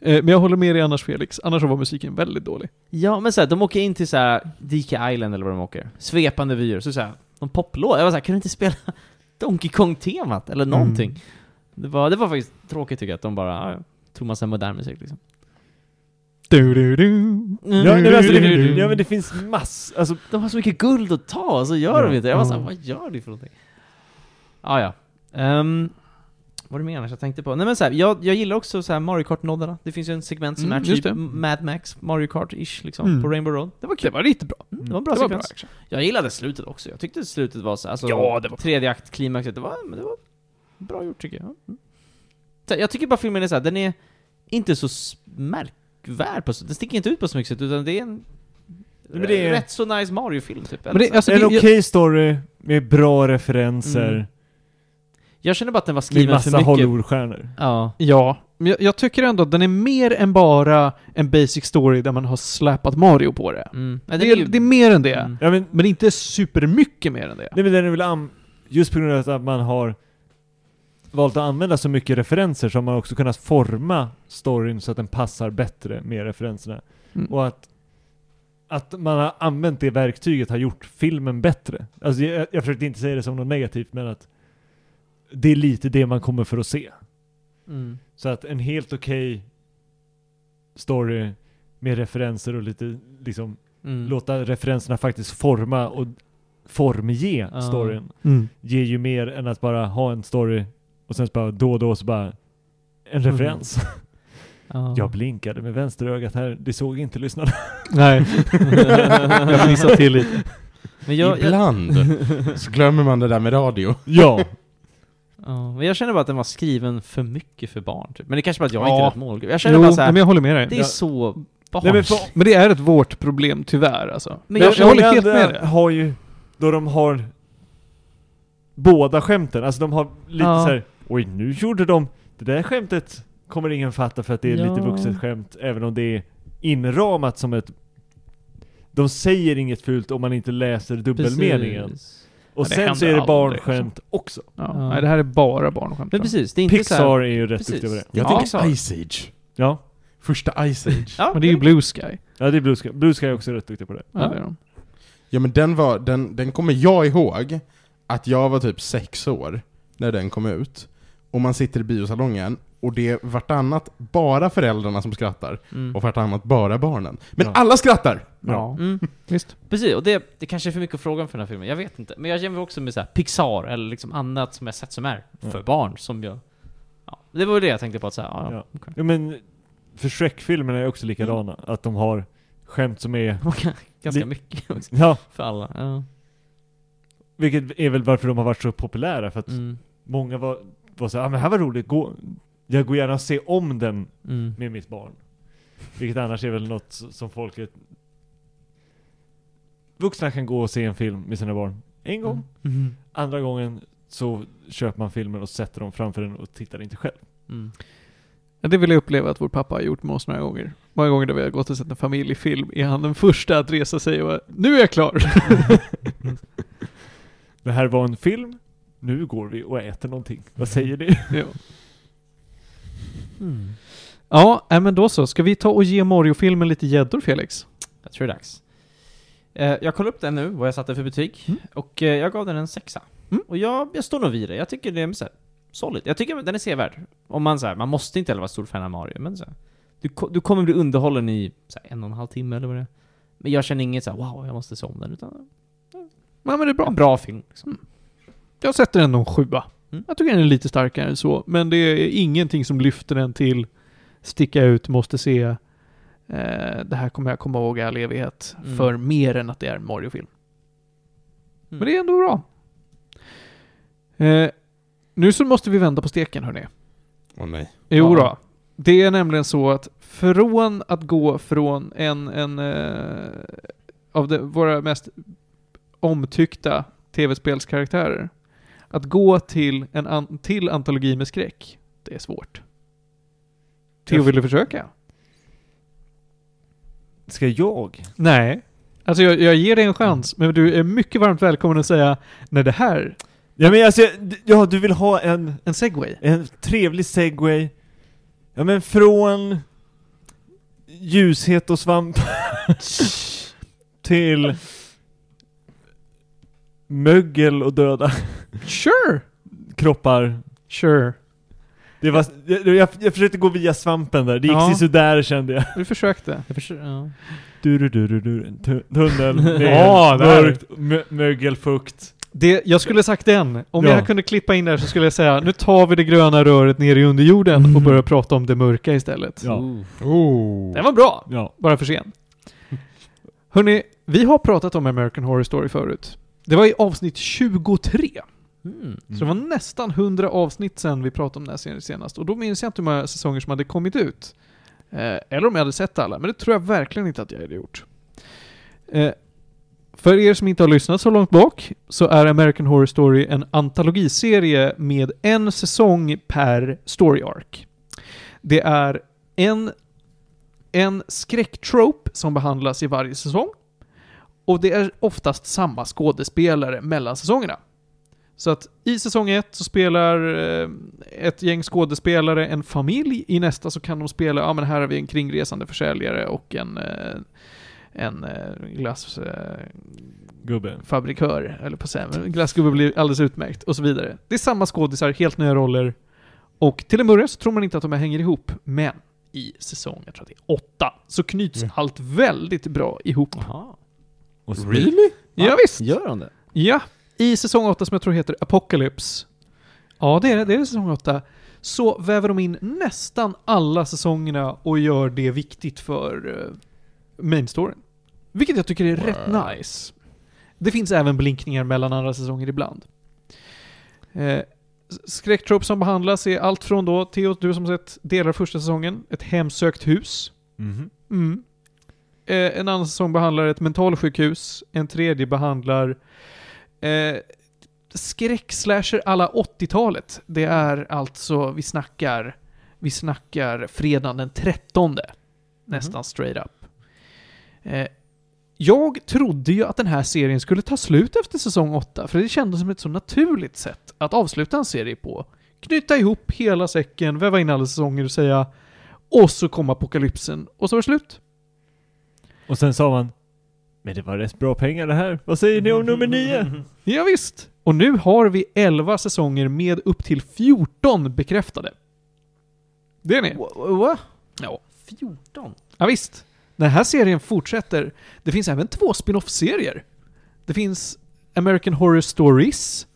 Eh, Men jag håller med dig annars Felix, annars var musiken väldigt dålig. ja, men såhär, de åker in till såhär DK Island eller vad de åker. Svepande vyer, så såhär, någon poplåt. Jag var såhär, kan du inte spela Donkey Kong-temat? Eller någonting. Mm. Det, var, det var faktiskt tråkigt tycker jag, att de bara, ja, tog massa modern musik liksom. Du, du, du. Ja, nej, men alltså, det, Mm. ja men det finns mass, alltså De har så mycket guld att ta, så gör Ja. de inte. Jag var såhär, Ja. vad gör ni för någonting? Ah, ja, um, Vad är det mer annars jag tänkte på? Nej men såhär, jag, jag gillar också så här Mario Kart-noddarna. Det finns ju en segment som Mm, är just typ det. Mad Max, Mario Kart-ish liksom, Mm. på Rainbow Road. Det var Det kul. var lite bra. Mm, det var en bra det var bra sekvens. action. Jag gillade slutet också. Jag tyckte slutet var så, alltså, Ja, det var- tredje akt, klimaxet, det var, det var bra gjort tycker jag. Mm. Så jag tycker bara filmen är så här, den är inte så s- märkvärd på så, den sticker inte ut på så mycket sätt, utan det är en Men det är- rätt så nice Mario-film typ. Men det, alltså, en det, okej jag, story med bra referenser. Mm. Jag känner bara att den var Med skriven för massa mycket. Hollywoodstjärnor. Ja. ja, men jag, jag tycker ändå att den är mer än bara en basic story där man har släpat Mario på det. Mm. Nej, Det den är, ju- det är mer än det. Mm. Ja men, Men inte supermycket mer än det. nej men den är väl just på grund av att man har valt att använda så mycket referenser så har man också kunnat forma storyn så att den passar bättre med referenserna. Mm. Och att, att man har använt det verktyget har gjort filmen bättre. Alltså jag, jag försökte inte säga det som något negativt men att det är lite det man kommer för att se. Mm. Så att en helt okej story med referenser och lite liksom Mm. låta referenserna faktiskt forma och formge storyn Mm. ger ju mer än att bara ha en story och sen så bara då och då så bara en referens. Ja. Jag blinkade med vänsterögat här, det såg inte lyssnarna. Nej. jag fnissade till lite. Men jag, jag, Ibland så glömmer man det där med radio. ja. ja, men jag känner bara att den var skriven för mycket för barn typ. Men det kanske bara att jag är Ja. inte rätt målgrupp. Jag känner Jo, bara nej, såhär, men jag håller med dig. det är Ja. så barns. Nej, men för, Men det är ett vårt problem, tyvärr alltså. Men jag- jag, jag håller helt med dig. har ju, då de har båda skämten, alltså de har lite Ja. så här. Oj nu gjorde de, det där skämtet kommer ingen fatta för att det är Ja. lite vuxet skämt, även om det är inramat som ett de säger inget fult om man inte läser dubbelmeningen. Precis. Och Ja, sen så är det aldrig, barnskämt också. Ja. Ja. Nej, det här är bara barnskämt. Men precis, det är inte Pixar såhär... är ju rätt duktiga på det. Jag Ja. tycker Ice Age. Ja. Första Ice Age. Ja, Men det är ju Blue Sky. Ja, det är Blue Sky. Blue Sky är också rätt duktiga på det. Ja, Ja. det är de. Ja men den var, den, den kommer jag ihåg att jag var typ sex år när den kom ut. Och man sitter i biosalongen och det är vartannat bara föräldrarna som skrattar Mm. och vartannat bara barnen. Men Ja. alla skrattar! Ja, Mm. visst. Precis, och det, det kanske är för mycket att fråga om för den här filmen, jag vet inte. Men jag jämför också med så här Pixar, eller liksom annat som jag sett som är för Ja. barn, som jag... Ja, det var ju det jag tänkte på att säga, ja, Ja. Ja, men för Shrek-filmerna är också likadana. Att de har skämt som är... Ganska mycket också, Ja, för alla. Ja. vilket är väl varför de har varit så populära. För att Mm. många var, var såhär, ah, men här var roligt, gå, jag går gärna och se om den Mm. med mitt barn. Vilket annars är väl något som folket... Vuxna kan gå och se en film med sina barn en gång. Mm. Andra gången så köper man filmen och sätter dem framför den och tittar inte själv. Mm. Ja, det vill jag uppleva att vår pappa har gjort med oss några gånger. Många gånger där vi har gått och sett en familjefilm är han den första att resa sig och bara, nu är jag klar. Det här var en film, nu går vi och äter någonting. Vad säger ni? ja. Mm. ja, äh, men då så. Ska vi ta och ge Mario-filmen lite gäddor Felix? Jag tror det är dags. Eh, jag kollade upp den nu, vad jag satte för betyg, Mm. och eh, jag gav den en sexa. Mm. Och jag, jag står nog vid det. Jag tycker det är så här, solid. Jag tycker den är sevärd. Om man så här, man måste inte heller vara stor fan av Mario, men så här, du, du kommer bli underhållen i så här, en och en halv timme eller vad det är. Men jag känner inget så här, wow, jag måste se om den, utan Ja, men det är bra. en bra film. Liksom. Jag sätter ändå en sjua. Mm. Jag tycker den är lite starkare än så, men det är ingenting som lyfter den till sticka ut, måste se. Eh, det här kommer jag komma ihåg i all evighet. Mm. För mer än att det är en Mario-film. Mm. Men det är ändå bra. Eh, nu så måste vi vända på steken hörni. Åh nej. Jo Ja. då. Det är nämligen så att från att gå från en, en eh, av de, våra mest omtyckta tv-spelskaraktärer, att gå till en an, till antologi med skräck, det är svårt. Theo, vill du försöka? Ska jag? Nej. Alltså jag, jag ger dig en chans, men du är mycket varmt välkommen att säga när det här, Ja men alltså, ja du vill ha en, en segway. en trevlig segway. Ja men från ljushet och svamp till mögel och döda Sure! kroppar. Sure. Det var, jag, jag, jag försökte gå via svampen där, det gick Ja. sådär kände jag. Du försökte. Jag försöker, ja. Du, du, du, du, du. Tu- Tunnel, ner, mörkt, mö, mögel, fukt. Det, jag skulle sagt den. Om Ja. jag kunde klippa in där så skulle jag säga nu tar vi det gröna röret ner i underjorden och Mm. börjar prata om det mörka istället. Ja. Ooh. Oh. Den var bra, Ja. bara för sen. Hörni, vi har pratat om American Horror Story förut. Det var i avsnitt 23. Mm. Så det var nästan 100 avsnitt sen vi pratade om den här serien senast. Och då minns jag inte hur många säsonger som hade kommit ut. Eh, eller om jag hade sett alla, men det tror jag verkligen inte att jag hade gjort. Eh, för er som inte har lyssnat så långt bak, så är American Horror Story en antologiserie med en säsong per story arc. Det är en, en skräcktrope som behandlas i varje säsong. Och det är oftast samma skådespelare mellan säsongerna. Så att i säsong ett så spelar eh, ett gäng skådespelare en familj. I nästa så kan de spela, ja men här har vi en kringresande försäljare och en, eh, en eh, glassfabrikör, Gubbe. eller på men glassgubbe blir alldeles utmärkt och så vidare. Det är samma skådisar, helt nya roller. Och till en början så tror man inte att de här hänger ihop, men i säsong, jag tror att det är åtta, så knyts Mm. allt väldigt bra ihop. Jaha. Och Really? Ja, visst. Gör de det? Ja, i säsong 8 som jag tror heter Apocalypse. Ja, det är det. Är säsong 8. Så väver de in nästan alla säsongerna och gör det viktigt för uh, main storyn. Vilket jag tycker är rätt Wow. nice. Det finns även blinkningar mellan andra säsonger ibland. Eh, skräcktrope som behandlas är allt från då, Theo, du som sett delar första säsongen, ett hemsökt hus. Mhm. Mm. Eh, en annan säsong behandlar ett mentalsjukhus. En tredje behandlar eh, skräckslasher alla 80-talet. Det är alltså, vi snackar, vi snackar fredagen den 13. Nästan straight up. Eh, jag trodde ju att den här serien skulle ta slut efter säsong 8, för det kändes som ett så naturligt sätt att avsluta en serie på. Knyta ihop hela säcken, väva in alla säsonger och säga och så kom apokalypsen och så var det slut. Och sen sa man Men det var rätt bra pengar det här. Vad säger ni om nummer nio? Ja, visst. Och nu har vi 11 säsonger med upp till 14 bekräftade. Det är ni. Va? Ja. 14? Ja, visst. Den här serien fortsätter. Det finns även två spin-off-serier. Det finns American Horror Stories,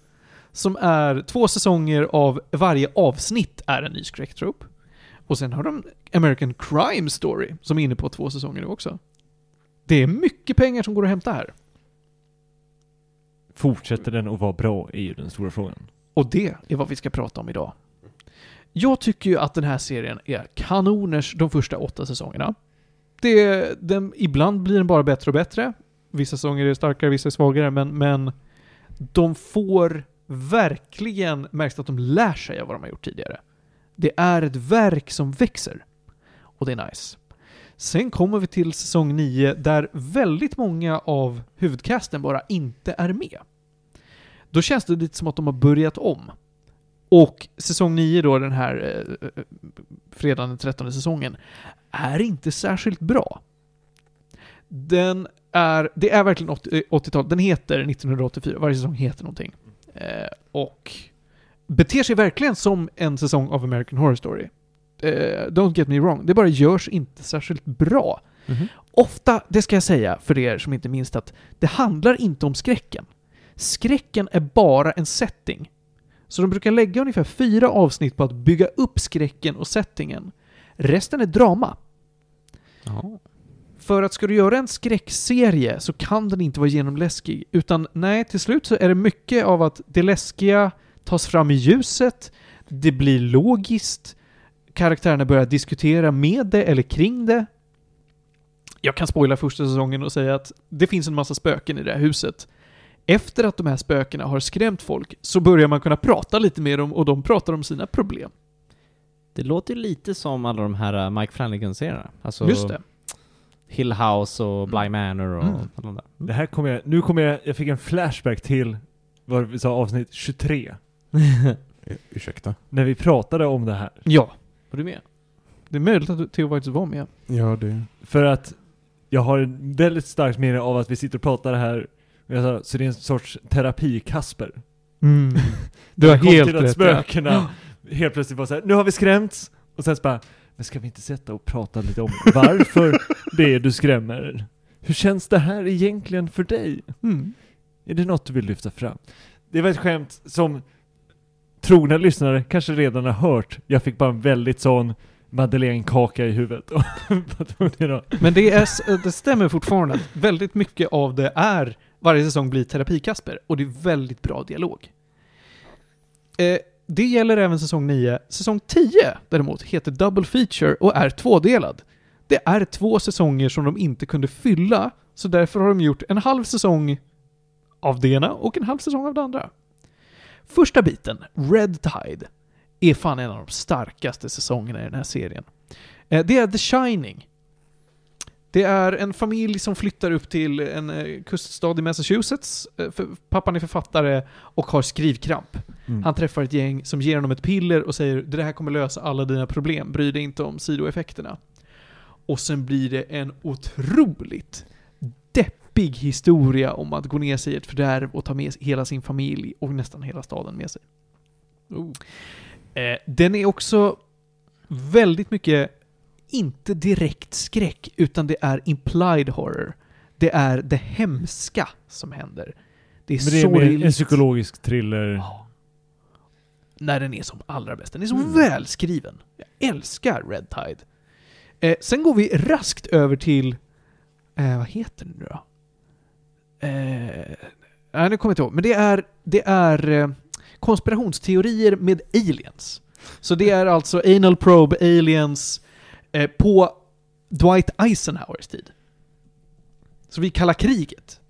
som är två säsonger av varje avsnitt är en ny skräcktrope. Och sen har de American Crime Story, som är inne på två säsonger nu också. Det är mycket pengar som går att hämta här. Fortsätter den att vara bra är ju den stora frågan. Och det är vad vi ska prata om idag. Jag tycker ju att den här serien är kanoners de första åtta säsongerna. Det, den, ibland blir den bara bättre och bättre. Vissa säsonger är starkare, vissa är svagare, men, men de får verkligen märks att de lär sig av vad de har gjort tidigare. Det är ett verk som växer. Och det är nice. Sen kommer vi till säsong 9 där väldigt många av huvudcasten bara inte är med. Då känns det lite som att de har börjat om. Och säsong 9 då, den här eh, eh fredagen den 13 säsongen, är inte särskilt bra. Den är, det är verkligen 80 80-tal. Eh, den heter 1984, varje säsong heter någonting. Eh, och beter sig verkligen som en säsong av American Horror Story. Eh, don't get me wrong, det bara görs inte särskilt bra. Mhm. Ofta, det ska jag säga för er som inte minns att det handlar inte om skräcken. Skräcken är bara en setting. Så de brukar lägga ungefär fyra avsnitt på att bygga upp skräcken och settingen. Resten är drama. Ja. För att ska du göra en skräckserie så kan den inte vara genomläskig. Utan nej, till slut så är det mycket av att det läskiga tas fram i ljuset, det blir logiskt, karaktärerna börjar diskutera med det eller kring det. Jag kan spoila första säsongen och säga att det finns en massa spöken i det här huset. Efter att de här spökena har skrämt folk så börjar man kunna prata lite med dem och de pratar om sina problem. Det låter ju lite som alla de här uh, Mike Flanagan-serierna. Alltså Just det. Hill House och Bly Manor och Mm. alla de där. Det här kommer jag, nu kommer jag, jag fick en flashback till vad vi sa, avsnitt 23. Eh, Ursäkta? När vi pratade om det här. Ja, Var du med? det är möjligt att Theo faktiskt var med. Ja, det... För att jag har ett väldigt starkt minne av att vi sitter och pratar här. Och jag sa, så det är en sorts terapi-Kasper. Mm. Du har helt till att rätt. ja. spökena helt plötsligt var så här, nu har vi skrämts. Och sen så bara, men ska vi inte sätta och prata lite om varför det är du skrämmer? Hur känns det här egentligen för dig? Mm. Är det något du vill lyfta fram? Det var ett skämt som trogna lyssnare kanske redan har hört. Jag fick bara en väldigt sån Madeleine-kaka i huvudet. Men det, är, eh, det stämmer fortfarande. att Väldigt mycket av det är varje säsong blir terapikasper och det är väldigt bra dialog. Eh, det gäller även säsong 9. Säsong 10 däremot heter Double Feature och är tvådelad. Det är två säsonger som de inte kunde fylla, så därför har de gjort en halv säsong av det ena och en halv säsong av det andra. Första biten, Red Tide, är fan en av de starkaste säsongerna i den här serien. Eh, Det är The Shining. Det är en familj som flyttar upp till en eh, kuststad i Massachusetts. Eh, Pappan är författare och har skrivkramp. Mm. Han träffar ett gäng som ger honom ett piller och säger det här kommer lösa alla dina problem, bry dig inte om sidoeffekterna. Och sen blir det en otroligt deppig historia om att gå ner sig i ett fördärv och ta med hela sin familj och nästan hela staden med sig. Eh, den är också väldigt mycket, inte direkt skräck, utan det är implied horror. Det är det hemska som händer. Det är Men det är sorgligt. en psykologisk thriller. Ja. När den är som allra bäst. Den är så Mm. välskriven. Jag älskar Red Tide. Eh, sen går vi raskt över till... Eh, vad heter den nu då? Eh, nej, nu kommer jag inte ihåg. Men det är, det är eh, konspirationsteorier med aliens. Så det är alltså anal probe aliens eh, på Dwight Eisenhowers tid. Så vi kallar kriget.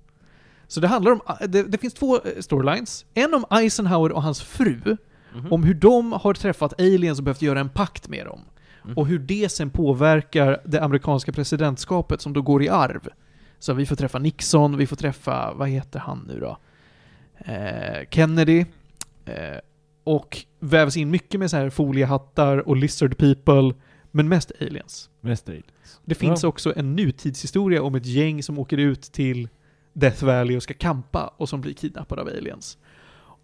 Så det handlar om, det, det finns två eh, storylines. En om Eisenhower och hans fru, Mhm. om hur de har träffat aliens och behövt göra en pakt med dem. Mm. Och hur det sen påverkar det amerikanska presidentskapet som då går i arv. Så vi får träffa Nixon, vi får träffa, vad heter han nu då? Eh, Kennedy. Eh, och vävs in mycket med så här foliehattar och lizard people, men mest aliens. Mest aliens. Det finns Ja. också en nutidshistoria om ett gäng som åker ut till Death Valley och ska kampa och som blir kidnappade av aliens.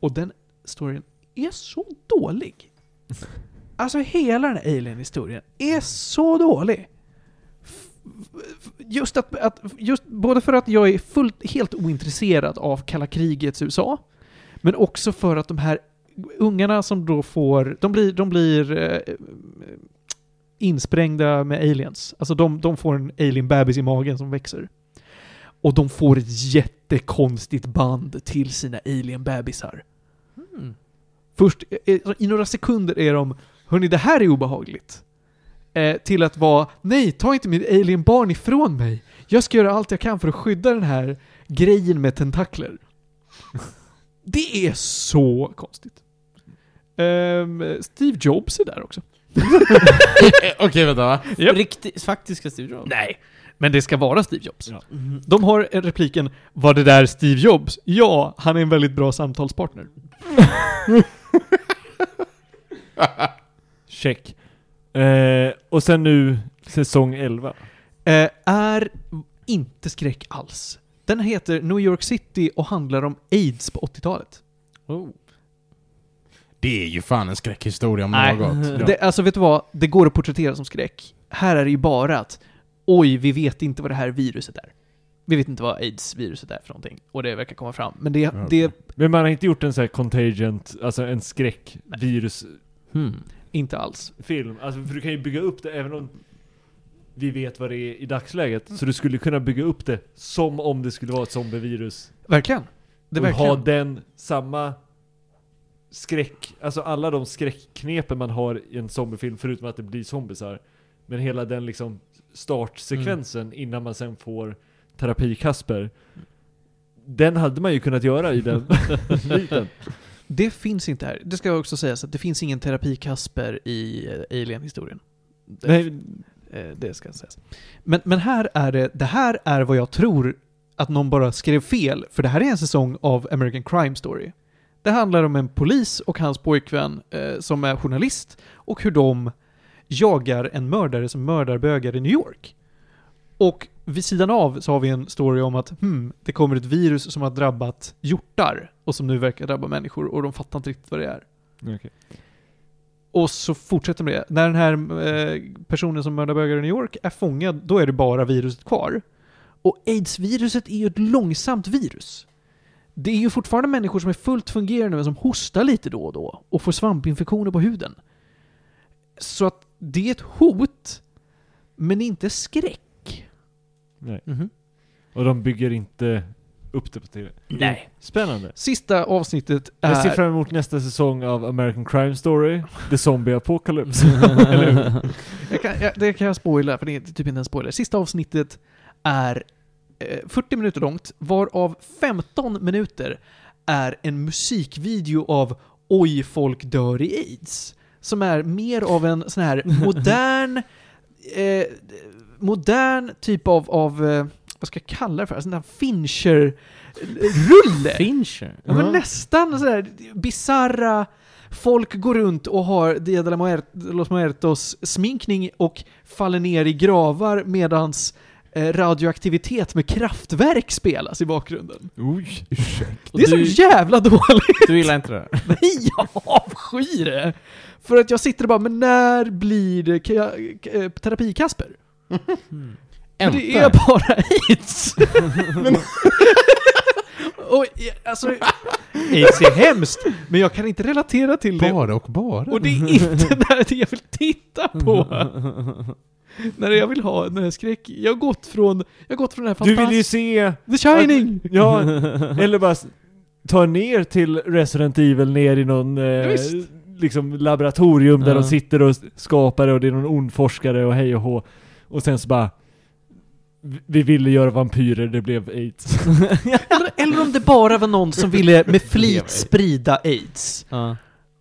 Och den storyn är så dålig. Alltså hela den här alien-historien är så dålig. Just att, att, just både för att jag är fullt, helt ointresserad av kalla krigets USA, men också för att de här ungarna som då får, de blir, de blir eh, insprängda med aliens. Alltså de, de får en alien-bebis i magen som växer. Och de får ett jättekonstigt band till sina alien-bebisar. Mm. Först, eh, i några sekunder är de Hörni, det här är obehagligt. Eh, till att vara Nej, ta inte mitt alien-barn ifrån mig. Jag ska göra allt jag kan för att skydda den här grejen med tentakler. Det är så konstigt. Ehm, Steve Jobs är där också. Okej, vänta va? Japp. Riktigt, faktiska Steve Jobs? Nej, men det ska vara Steve Jobs. Ja. Mhm. De har en repliken Var det där Steve Jobs? Ja, han är en väldigt bra samtalspartner. Check. Eh, och sen nu säsong 11. Eh, är inte skräck alls. Den heter New York City och handlar om AIDS på 80-talet. Oh. Det är ju fan en skräckhistoria om Nej. något. Det, alltså vet du vad? Det går att porträttera som skräck. Här är det ju bara att oj, vi vet inte vad det här viruset är. Vi vet inte vad aids-viruset är för någonting. Och det verkar komma fram. Men det, Ja. det Men man har inte gjort en sån här contagion, alltså en skräckvirusfilm. Hmm. Inte alls. Alltså för du kan ju bygga upp det även om vi vet vad det är i dagsläget. Så du skulle kunna bygga upp det som om det skulle vara ett zombievirus. Verkligen. Det är och ha den samma skräck, alltså alla de skräckknepen man har i en zombiefilm förutom att det blir zombisar. Men hela den liksom startsekvensen Mm. innan man sen får terapi-Kasper. Den hade man ju kunnat göra i den biten. Det finns inte här. Det ska också sägas att det finns ingen terapi-Kasper i eh, Alien-historien. Det, Nej, eh, det ska sägas. Men, men här är det, det här är vad jag tror att någon bara skrev fel, för det här är en säsong av American Crime Story. Det handlar om en polis och hans pojkvän eh, som är journalist och hur de jagar en mördare som mördar bögar i New York. Och vid sidan av så har vi en story om att hmm, det kommer ett virus som har drabbat hjortar och som nu verkar drabba människor och de fattar inte riktigt vad det är. Okej. Och så fortsätter med det. När den här eh, personen som mördar bögar i New York är fångad, då är det bara viruset kvar. Och aids-viruset är ju ett långsamt virus. Det är ju fortfarande människor som är fullt fungerande men som hostar lite då och då och får svampinfektioner på huden. Så att det är ett hot, men inte skräck. Nej. Mhm. Och de bygger inte upp det på tv. Nej. Spännande. Sista avsnittet Jag ser är... fram emot nästa säsong av American Crime Story, The Zombie Apocalypse. Eller hur? Jag kan, jag, det kan jag spoila, för det är typ inte en spoiler. Sista avsnittet är eh, 40 minuter långt, varav 15 minuter är en musikvideo av Oj, folk dör i aids. Som är mer av en sån här modern, eh, modern typ av, av eh, vad ska jag kalla det för? Sån där Fincher-rulle. Fincher? Ja, men nästan sådär bisarra Folk går runt och har Dia de los Muertos sminkning och faller ner i gravar medans eh, radioaktivitet med kraftverk spelas i bakgrunden. Oj. Och Det är du, så jävla dåligt! du gillar inte det? Nej, jag avskyr det! För att jag sitter och bara, men när blir det eh, terapi-Kasper? För det är bara aids! och, alltså, aids är hemskt, men jag kan inte relatera till det. Bara och bara. Och det är inte det jag vill titta på. när jag vill ha den här skräck. Jag har gått från, jag har gått från den här Du vill ju fantastiska... se... The Shining! Ja, eller bara ta ner till Resident Evil ner i någon eh, liksom laboratorium där Ja. de sitter och skapar och det är någon ond forskare och hej och hå. Och sen så bara "Vi- vi ville göra vampyrer, det blev aids. eller, eller om det bara var någon som ville med flit sprida aids. Ja.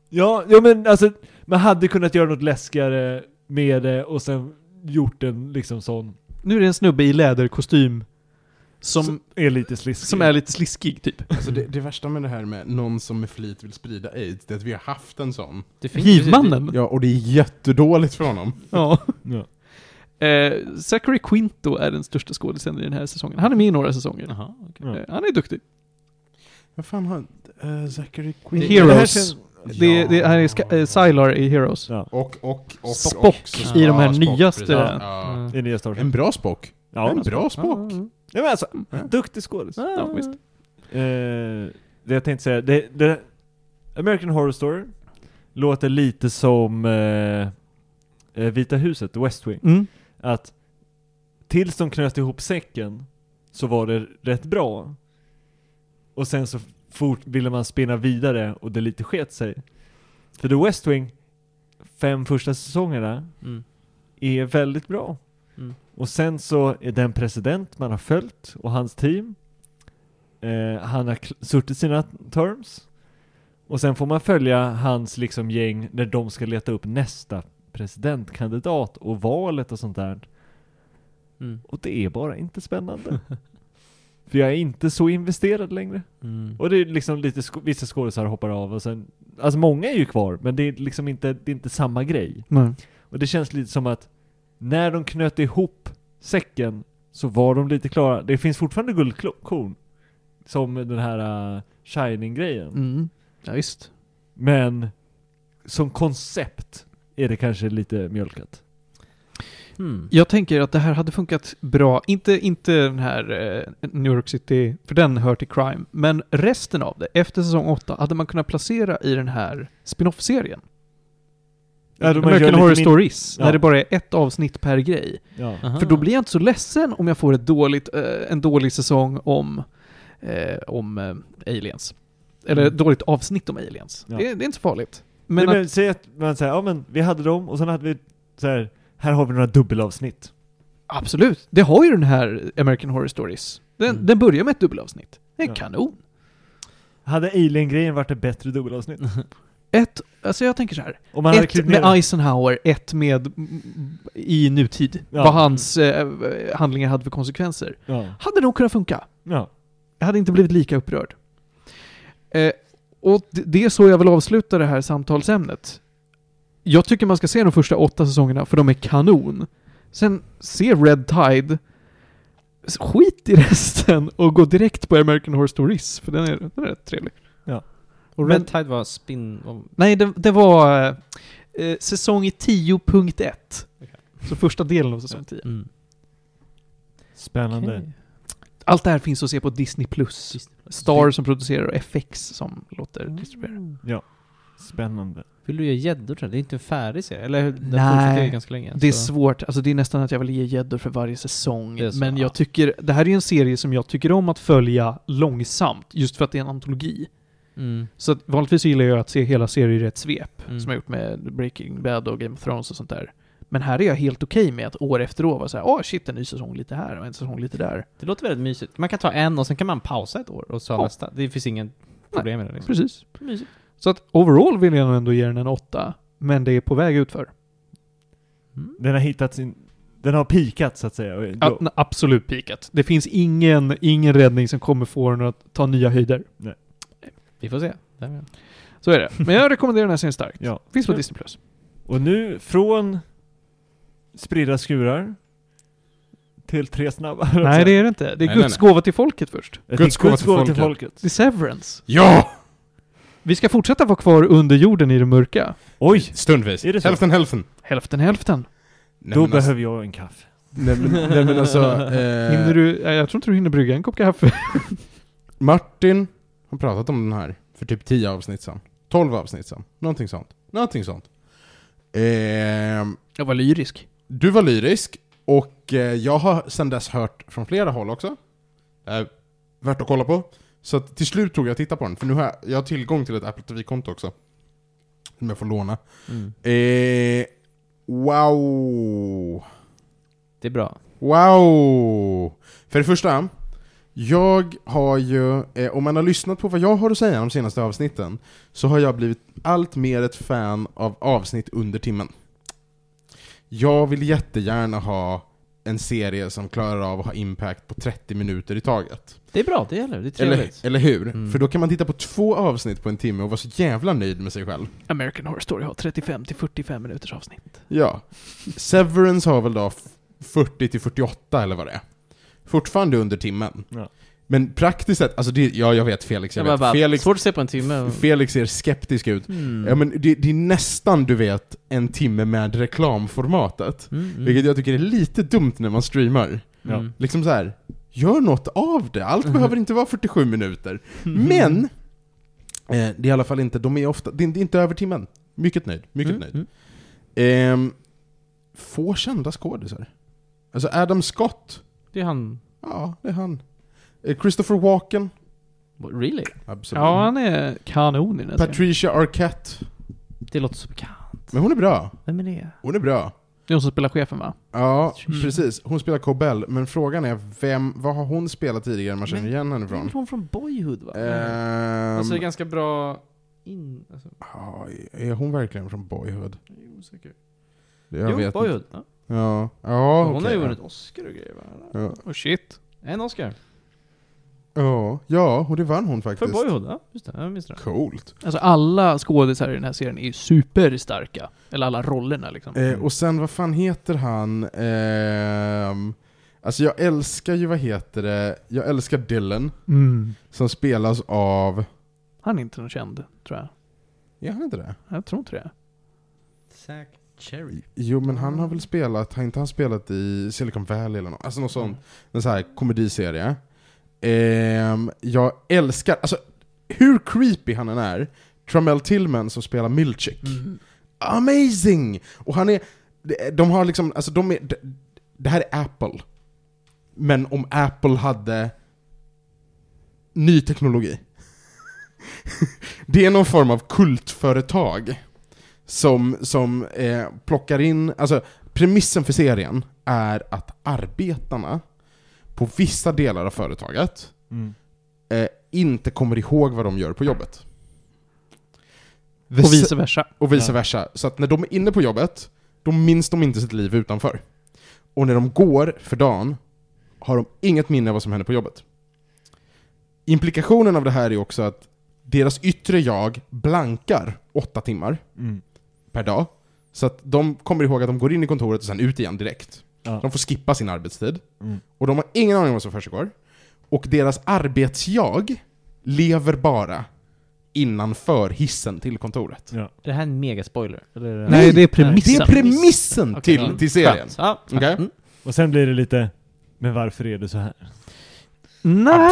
ja, ja men alltså, man hade kunnat göra något läskigare med det och sen gjort en liksom sån, Nu är det en snubbe i läderkostym som, som är lite sliskig. som är lite sliskig typ. Alltså det, det värsta med det här med någon som med flit vill sprida aids, det är att vi har haft en sån. Hivmannen. Ja, och det är jättedåligt för honom. Ja. Ja. Eh, Zachary Quinto är den största skådisen i den här säsongen. Han är med i några säsonger. Jaha, okej. Ja. Eh, han är duktig. Vad fan har... Uh, Zachary Quinn... Heroes. Det Det, det här är Ska- eh, Sylar i Heroes. Ja, Och, och, och... Spock och, i de här ja, Spock, nyaste- precis. Ja. Det är nya Star. En bra Spock. Ja, en bra Spock. Ja, Ja, men alltså, duktig skådis. Ja, visst. Eh, det jag tänkte säga, det, det, American Horror Story låter lite som eh, eh, Vita huset, West Wing. Mm. Att tills de knöt ihop säcken så var det rätt bra. Och sen så fort ville man spinna vidare och det lite sket sig. För The West Wing, fem första säsongerna, Mm. är väldigt bra. Mm. Och sen så är den president man har följt och hans team, eh, han har suttit sina terms. Och sen får man följa hans liksom gäng när de ska leta upp nästa presidentkandidat och valet och sånt där. Mm. Och det är bara inte spännande. För jag är inte så investerad längre. Mm. Och det är liksom lite, sk- vissa skådisar hoppar av och sen, alltså många är ju kvar, men det är liksom inte, det är inte samma grej. Nej. Och det känns lite som att när de knöt ihop säcken så var de lite klara. Det finns fortfarande guldkorn. Som den här uh, Shining-grejen. Mm. Ja, visst. Men som koncept är det kanske lite mjölkat. Hmm. Jag tänker att det här hade funkat bra, inte, inte den här eh, New York City, för den hör till crime, men resten av det, efter säsong 8, hade man kunnat placera i den här spin-off-serien. Ja, American Horror min- Stories, Ja. när det bara är ett avsnitt per grej. Ja. För då blir jag inte så ledsen om jag får ett dåligt, eh, en dålig säsong om, eh, om eh, aliens. Eller Mm. ett dåligt avsnitt om aliens. Ja. Det, det är inte så farligt. Men, Men, men, säg att man säger, ja men vi hade dem och sen hade vi så här, här har vi några dubbelavsnitt. absolut, det har ju den här American Horror Stories. Den, Mm. den börjar med ett dubbelavsnitt. Det är Ja. kanon. Hade Alien-grejen varit ett bättre dubbelavsnitt? Ett, alltså jag tänker så här. Om man ett med Eisenhower, ett med i nutid. Ja. Vad hans eh, handlingar hade för konsekvenser. Ja. Hade nog kunnat funka. ja. Jag hade inte blivit lika upprörd. Eh, och det, är så jag vill avsluta det här samtalsämnet. Jag tycker man ska se de första åtta säsongerna, för de är kanon. Sen se Red Tide, skit i resten och gå direkt på American Horror Stories, för den är, den är rätt trevlig. Och Men- Red Tide var spin... Nej, det, det var eh, eh, säsong 10.1. Så första delen av säsong 10. Mm. Spännande. Okej. Allt det här finns att se på Disney+. Plus. Disney+. Star som producerar och FX som låter distribuera. Ja. Spännande. Vill du göra gäddor tror jag? Det är inte en färdig serie? Eller den Nej. ganska länge. Det är så- svårt, alltså det är nästan att jag vill ge gäddor för varje säsong. Så, Men ja. jag tycker, det här är ju en serie som jag tycker om att följa långsamt, just för att det är en antologi. Mm. Så att vanligtvis gillar jag att se hela serier i ett svep, Mm. som jag gjort med Breaking Bad och Game of Thrones och sånt där. Men här är jag helt okej med att år efter år vara såhär, åh shit, en ny säsong lite här och en säsong lite där. Det låter väldigt mysigt. Man kan ta en och sen kan man pausa ett år och så Ja. nästa. Det finns ingen problem med det liksom. Precis. Mysigt. Så att overall vill jag ändå ge den en åtta, men det är på väg utför. Mm. Den har hittat sin... Den har pikat så att säga. Ja, absolut pikat. Det finns ingen, ingen räddning som kommer få den att ta nya höjder. Vi får se. Så är det. Men jag rekommenderar den här serien starkt. ja. Finns på Ja. Disney+. Plus. Och nu från spridda skurar till tre snabba. Nej, det är det inte. Det är Nej, Guds nej, gåva till folket först. Guds tänkte gåva till gåva till folket. folket. Det är Severance. Ja! Vi ska fortsätta vara kvar under jorden i det mörka. Oj! Stundvis. Är det så? Hälften hälften. Hälften hälften. Nej, Då alltså, behöver jag en kaffe. nej, men, nej men alltså, eh, Hinner du... ja, Jag tror inte du hinner brygga en kopp kaffe. Martin har pratat om den här för typ 10 avsnitt sedan. 12 avsnitt sedan. Någonting sånt. Någonting sånt. Ehm, Jag var lyrisk. Du var lyrisk, och eh, jag har sedan dess hört från flera håll också. Eh, värt att kolla på. Så till slut tog jag och tittade på den, för nu har jag, jag har tillgång till ett Apple TV-konto också. Som jag får låna. Mm. Eh, wow! Det är bra. Wow! För det första, jag har ju, eh, om man har lyssnat på vad jag har att säga de senaste avsnitten, så har jag blivit allt mer ett fan av avsnitt under timmen. Jag vill jättegärna ha en serie som klarar av att ha impact på 30 minuter i taget. Det är bra, det gäller. Det är Eller, trevligt. eller hur? Mm. För då kan man titta på två avsnitt på en timme och vara så jävla nöjd med sig själv. American Horror Story har 35 till 45 minuters avsnitt. Ja. Severance har väl då f- 40 till 48 eller vad det är. Fortfarande under timmen. Ja. Men praktiskt sett, alltså det, ja jag vet Felix, jag Jag vet. bara, Felix, Svårt att se på en timme. Felix ser skeptisk ut. Mm. Ja men det, det är nästan, du vet, en timme med reklamformatet. Mm, mm. Vilket jag tycker är lite dumt när man streamar. Ja. Mm. Liksom så här. gör något av det. Allt Mhm. behöver inte vara 47 minuter. Men, eh, det är i alla fall inte, de är ofta, det är inte över timmen. Mycket nöjd, mycket Mm, nöjd. mm. Ehm, få kända skådisar. Alltså Adam Scott, Det är han... ja det är han. Eh, Christopher Walken, Really? absolut. Ja, han är kanon i den här serien. Patricia Arquette, Det låter så bekant. men hon är bra. Vem är det? Hon är bra. Det är hon som spelar chefen va? Ja, Mm. precis. Hon spelar Cobell, men frågan är vem, vad har hon spelat tidigare man känner Men- igen henne Det är från? hon från Boyhood va? Ehm, alltså ganska bra in... Alltså, ja, är hon verkligen från Boyhood? jag är osäker. Jag jo, vet Boyhood. inte. Ja. Ja, ja hon har okej, ju vunnit Oscar och grejer va? Ja. Oh shit. En Oscar. Ja, ja, och det vann hon För faktiskt. Boyhood, ja. Just det, jag minns det. Coolt. Alltså alla skådisar i den här serien är ju superstarka. Eller alla rollerna liksom. Eh, och sen, vad fan heter han? Ehm, alltså jag älskar ju, vad heter det? Jag älskar Dylan, Mm. som spelas av... Han är inte någon känd, tror jag. Är han inte det? Jag tror inte det. Zack Cherry. Jo men han har väl spelat, har inte han spelat i Silicon Valley eller något? Alltså något sånt, en sån här komediserie. Ehm, jag älskar, alltså hur creepy han än är, Tramell Tillman som spelar Milchick. Mm. Amazing! Och han är, de- har liksom, alltså de är, det- det här är Apple. Men om Apple hade ny teknologi. det är någon form av kultföretag som, som eh, plockar in, alltså premissen för serien är att arbetarna på vissa delar av företaget Mm. eh, inte kommer ihåg vad de gör på jobbet. Och vice versa. Och vice Ja. versa. Så att när de är inne på jobbet, då minns de inte sitt liv utanför. Och när de går för dagen, har de inget minne av vad som händer på jobbet. Implikationen av det här är också att deras yttre jag blankar åtta timmar Mm. per dag. Så att de kommer ihåg att de går in i kontoret och sen ut igen direkt. Ja. De får skippa sin arbetstid. Mm. Och de har ingen aning om vad som försiggår. Och deras arbetsjag lever bara innanför hissen till kontoret. Ja. Är det här en megaspoiler? Eller? Nej, det är Det premissen. är premissen Okej, till, serien. Ja. Okej. Mm. Och sen blir det lite, men varför är det så här? Nej.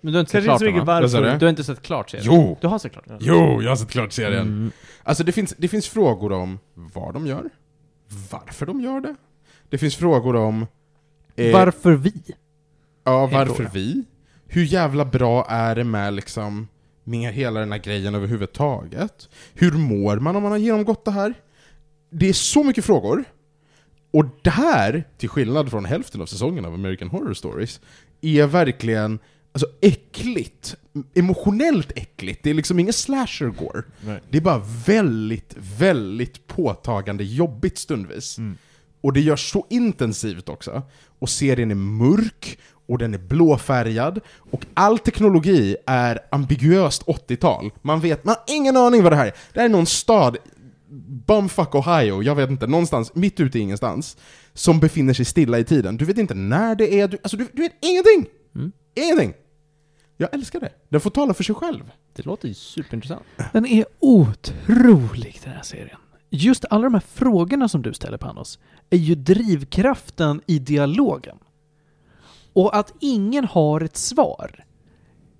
Men du har inte sett klart så den? Du har inte sett klart serien? Jo! Du har sett klart? Jo, jag har sett klart serien. Mm. Alltså det finns, det finns frågor om vad de gör, varför de gör det. Det finns frågor om... eh, Varför vi? Ja, varför vi? Hur jävla bra är det med liksom med hela den här grejen överhuvudtaget? Hur mår man om man har genomgått det här? Det är så mycket frågor. Och det här, till skillnad från hälften av säsongen av American Horror Stories, är verkligen alltså, äckligt. Emotionellt äckligt. Det är liksom ingen slasher gore. Nej. Det är bara väldigt, väldigt påtagande jobbigt stundvis. Mm. Och det görs så intensivt också. Och serien är mörk, och den är blåfärgad, och all teknologi är ambiguöst 80-tal. Man vet, man har ingen aning vad det här är. Det här är någon stad, bumfuck Ohio, jag vet inte, någonstans mitt ute i ingenstans, som befinner sig stilla i tiden. Du vet inte när det är, du, alltså du, du vet ingenting! Mm. Ingenting! Jag älskar det. Den får tala för sig själv. Det låter ju superintressant. Den är otrolig den här serien. Just alla de här frågorna som du ställer Panos är ju drivkraften i dialogen. Och att ingen har ett svar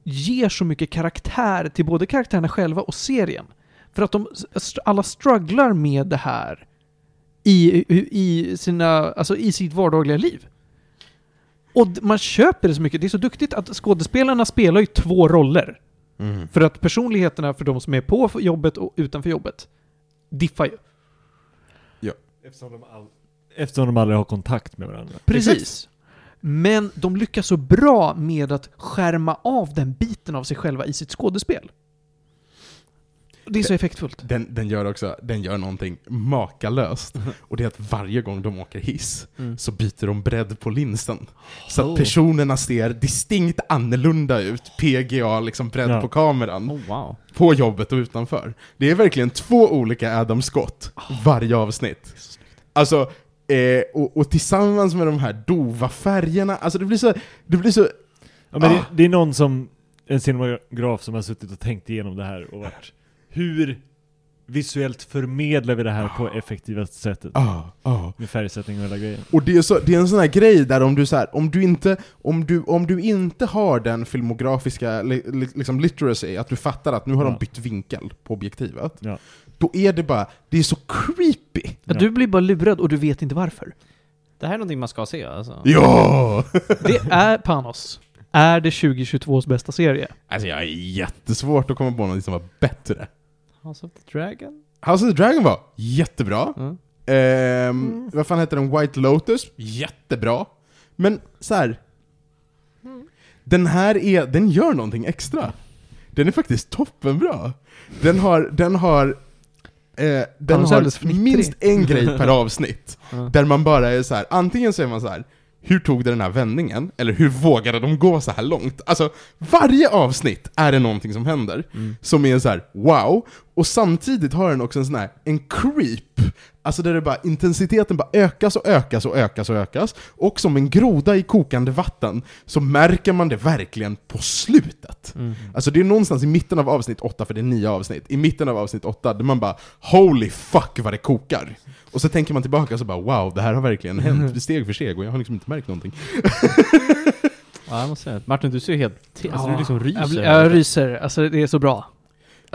ger så mycket karaktär till både karaktärerna själva och serien. För att de alla strugglar med det här i, i, sina, alltså i sitt vardagliga liv. Och man köper det så mycket. Det är så duktigt att skådespelarna spelar ju två roller. För att personligheterna för de som är på jobbet och utanför jobbet diffar ju. Eftersom de, all... Eftersom de aldrig har kontakt med varandra. Precis. Men de lyckas så bra med att skärma av den biten av sig själva i sitt skådespel. Det är så effektfullt. Den, den gör också, den gör någonting makalöst. Och det är att varje gång de åker hiss Mm. så byter de bredd på linsen. Så Oh. att personerna ser distinkt annorlunda ut, PGA, liksom bredd Ja. på kameran, Oh, wow. på jobbet och utanför. Det är verkligen två olika Adam Scott varje avsnitt. Alltså, eh, och, och tillsammans med de här dova färgerna, alltså det blir så, det blir så, Ja, men Ah. det, det är någon som, en cinematograf som har suttit och tänkt igenom det här och varit Hur visuellt förmedlar vi det här på effektivaste sättet? ah, ah. Med färgsättning och hela grejen. Och det är, så, det är en sån här grej där om du, så här, om du, inte, om du, om du inte har den filmografiska li, li, liksom literacy, att du fattar att nu har Ja. de bytt vinkel på objektivet, Ja. då är det bara, det är så creepy! Ja. du blir bara lurad och du vet inte varför. Det här är någonting man ska se alltså. Ja! Det är Panos. Är det 2022s bästa serie? Alltså jag är jättesvårt att komma på något som var bättre. House of the Dragon? House of the Dragon var jättebra. Mm. Ehm, Vad fan heter den? White Lotus? Jättebra. Men så här. Den här är, den gör någonting extra. Den är faktiskt toppenbra. Den har, den har, eh, den har minst en grej per avsnitt. Där man bara är så här. antingen så är man så här. Hur tog det den här vändningen? Eller hur vågade de gå så här långt? Alltså, varje avsnitt är det någonting som händer Mm. som är så här: wow, och samtidigt har den också en sån här, en creep Alltså där det bara, intensiteten bara ökas och ökas och ökas och ökas. Och som en groda i kokande vatten så märker man det verkligen på slutet. Mm. Alltså det är någonstans i mitten av avsnitt 8, för det är nio avsnitt, i mitten av avsnitt 8 där man bara Holy fuck vad det kokar! Och så tänker man tillbaka och så bara wow, det här har verkligen hänt steg för steg och jag har liksom inte märkt någonting. Ja, jag måste säga Martin, du ser helt... Alltså, Ja, du liksom ryser. Jag, jag ryser, alltså det är så bra.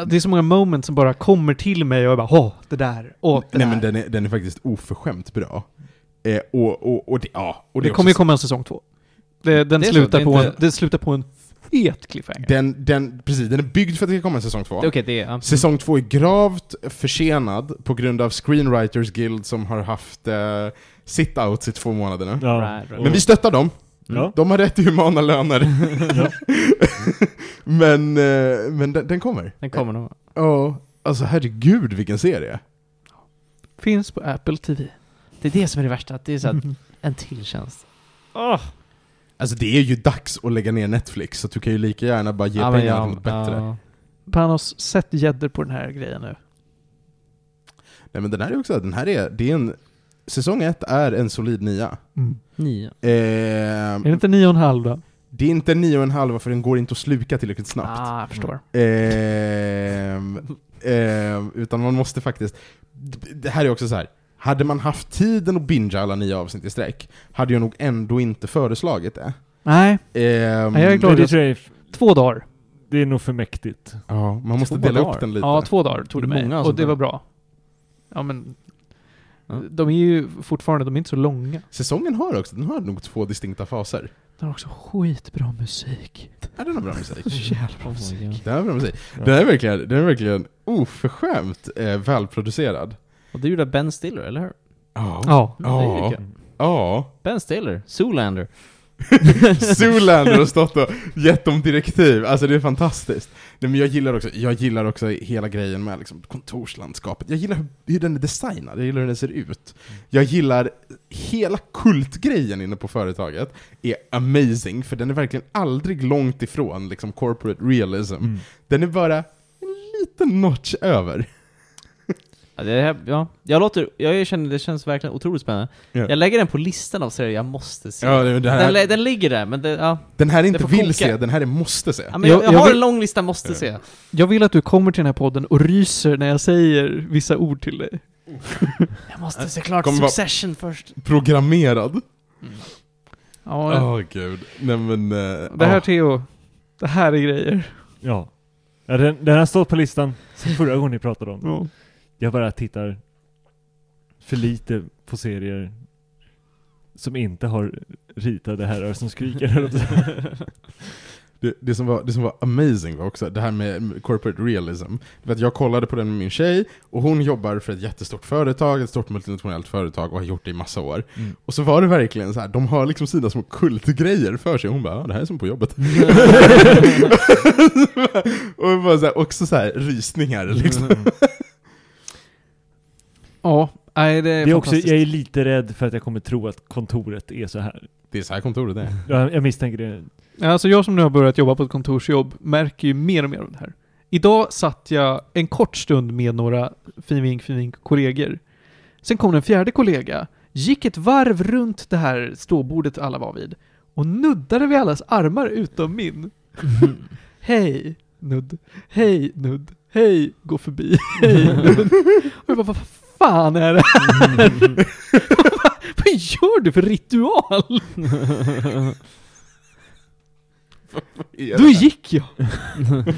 Det är så många moments som bara kommer till mig och jag bara åh, det där, åh, det Nej där. men den är, den är faktiskt oförskämt bra. Eh, och, och, och det, ja, och det är kommer ju komma en säsong två. Det, den, Det är så, slutar det är på inte- en, den slutar på en fet cliffhanger. Den, den, precis, den är byggd för att det ska komma en säsong två. Det- Okej, det är... ja. Säsong två är gravt försenad på grund av Screenwriters Guild som har haft eh, sit-outs i två månader nu. Ja. Right, right. Men vi stöttar dem. Ja. De har rätt till humana löner. Ja. men eh, men den, den kommer. Den kommer nog. Ja, alltså herregud vilken serie. Finns på Apple TV. Det är det som är det värsta, att det är så att en till tjänst. Åh! Alltså det är ju dags att lägga ner Netflix, så du kan ju lika gärna bara ge Ja, men pengar ja, till något bättre. ja. Panos, sätt gäddor på den här grejen nu. Nej men den här är också, den här är, det är en, säsong ett är en solid nia. Nio. Eh, Är det inte nio och en halv då? det är inte nio och en halva för den går inte att sluka tillräckligt snabbt. Ah, jag förstår. Ehm, ehm, utan man måste faktiskt... Det här är också så här. Hade man haft tiden att bingea alla nio avsnitt i sträck, hade jag nog ändå inte föreslagit det. Nej, Nej, jag är glad. Det tror jag är, två dagar. det är nog för mäktigt. Ja, man måste Två dela dagar? upp den lite. Ja, två dagar tog det mig. många Och det var bra. Ja men, De är ju fortfarande, de är inte så långa. Säsongen har också, den har nog två distinkta faser. Den har också skitbra musik. Är den har bra musik? Jävla bra Oh musik. Den har bra musik. Den är verkligen, den är verkligen oförskämt eh, välproducerad. Och det gjorde Ben Stiller, eller hur? Ja. Ja. Ben Stiller, Zoolander. Zoolander har stått och gett dem direktiv, alltså det är fantastiskt. Nej, men jag gillar också, jag gillar också hela grejen med liksom kontorslandskapet. Jag gillar hur, hur den är designad, jag gillar hur den ser ut. Jag gillar hela kultgrejen inne på företaget, är amazing, för den är verkligen aldrig långt ifrån liksom corporate realism. Mm. Den är bara en liten notch över. Ja, det här, ja. Jag låter, jag känner, det känns verkligen otroligt spännande. Ja. Jag lägger den på listan av serier jag måste se. Ja, det, det här, den, den ligger där, men det, ja. den här är inte vill koka. se, den här är måste se. ja men jag, Jag- jag, har vill- en lång lista måste se. Jag vill att du kommer till den här podden och ryser när jag säger vissa ord till dig. Jag måste se klart Kommer Succession först. Programmerad. Ja, Åh gud. Nej men... eh, det här ja. Theo, det här är grejer. Ja. den, den har stått på listan sen förra gången ni pratade om den. Ja. Jag bara tittar för lite på serier som inte har ritade herrar som skriker. Det, det, som var, det som var amazing var också det här med corporate realism. För att jag kollade på den med min tjej, och hon jobbar för ett jättestort företag, ett stort multinationellt företag, och har gjort det i massa år. Mm. Och så var det verkligen så här, de har liksom sina små kultgrejer för sig, och hon bara ah, det här är som på jobbet. och det var så här, också så här, rysningar liksom. Ja, nej det är, Det är också, jag är lite rädd för att jag kommer tro att kontoret är så här. Det är så här kontoret är. Jag, jag misstänker det. Alltså jag som nu har börjat jobba på ett kontorsjobb märker ju mer och mer av det här. Idag satt jag en kort stund med några finvink finvink kollegor. Sen kom en fjärde kollega, gick ett varv runt det här ståbordet alla var vid och nuddade vid allas armar utom min. Hej, nudd. Hej, nudd. Hej, gå förbi. Hej, nudd. Och jag bara, vad fan är det här? vad gör du för ritual? Då gick jag!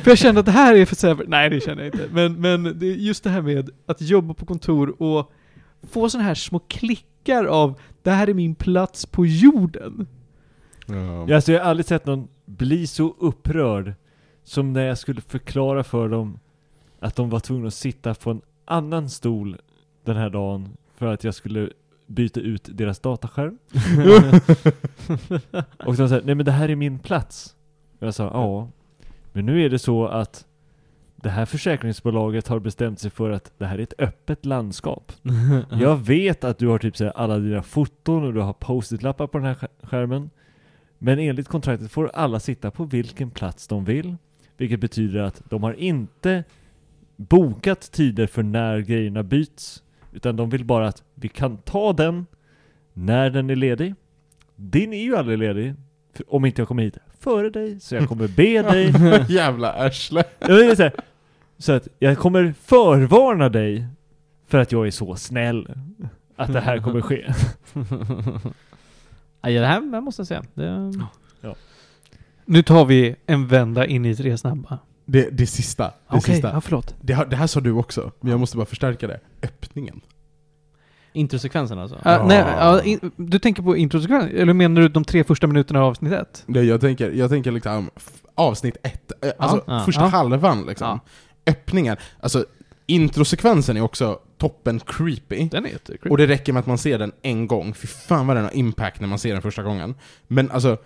för jag kände att det här är för sävert. Nej, det känner jag inte. Men, men det är just det här med att jobba på kontor och få sådana här små klickar av det här är min plats på jorden. Ja. Ja, alltså jag har aldrig sett någon bli så upprörd som när jag skulle förklara för dem att de var tvungna att sitta på en annan stol den här dagen för att jag skulle byta ut deras dataskärm. och de sa nej men det här är min plats. Och jag sa ja, men nu är det så att det här försäkringsbolaget har bestämt sig för att det här är ett öppet landskap. Jag vet att du har typ så här alla dina foton och du har post-it-lappar på den här skär- skärmen. Men enligt kontraktet får alla sitta på vilken plats de vill. Vilket betyder att de har inte bokat tider för när grejerna byts. Utan de vill bara att vi kan ta den när den är ledig. Din är ju aldrig ledig, för om inte jag kommer hit före dig, så jag kommer be dig. Jävla arsle. Inte, så att jag kommer förvarna dig för att jag är så snäll att det här kommer ske. ja, det här måste jag säga. Det, Nu tar vi en vända in i tre snabba. Det, det sista. Det Okej, sista. ja, förlåt. Det, har- det här sa du också, men jag måste bara förstärka det. Öppningen. introsekvensen alltså. Uh, Ja. nej, ja, in, du tänker på introsekvensen, eller menar du de tre första minuterna av avsnitt ett? Det, jag, tänker, jag tänker liksom avsnitt ett, eh, alltså Ja. första Ja. halvan liksom. Öppningen. Alltså introsekvensen är också toppen creepy. Den är jättecreepy. Och det räcker med att man ser den en gång. Fy fan vad den har impact när man ser den första gången. Men alltså,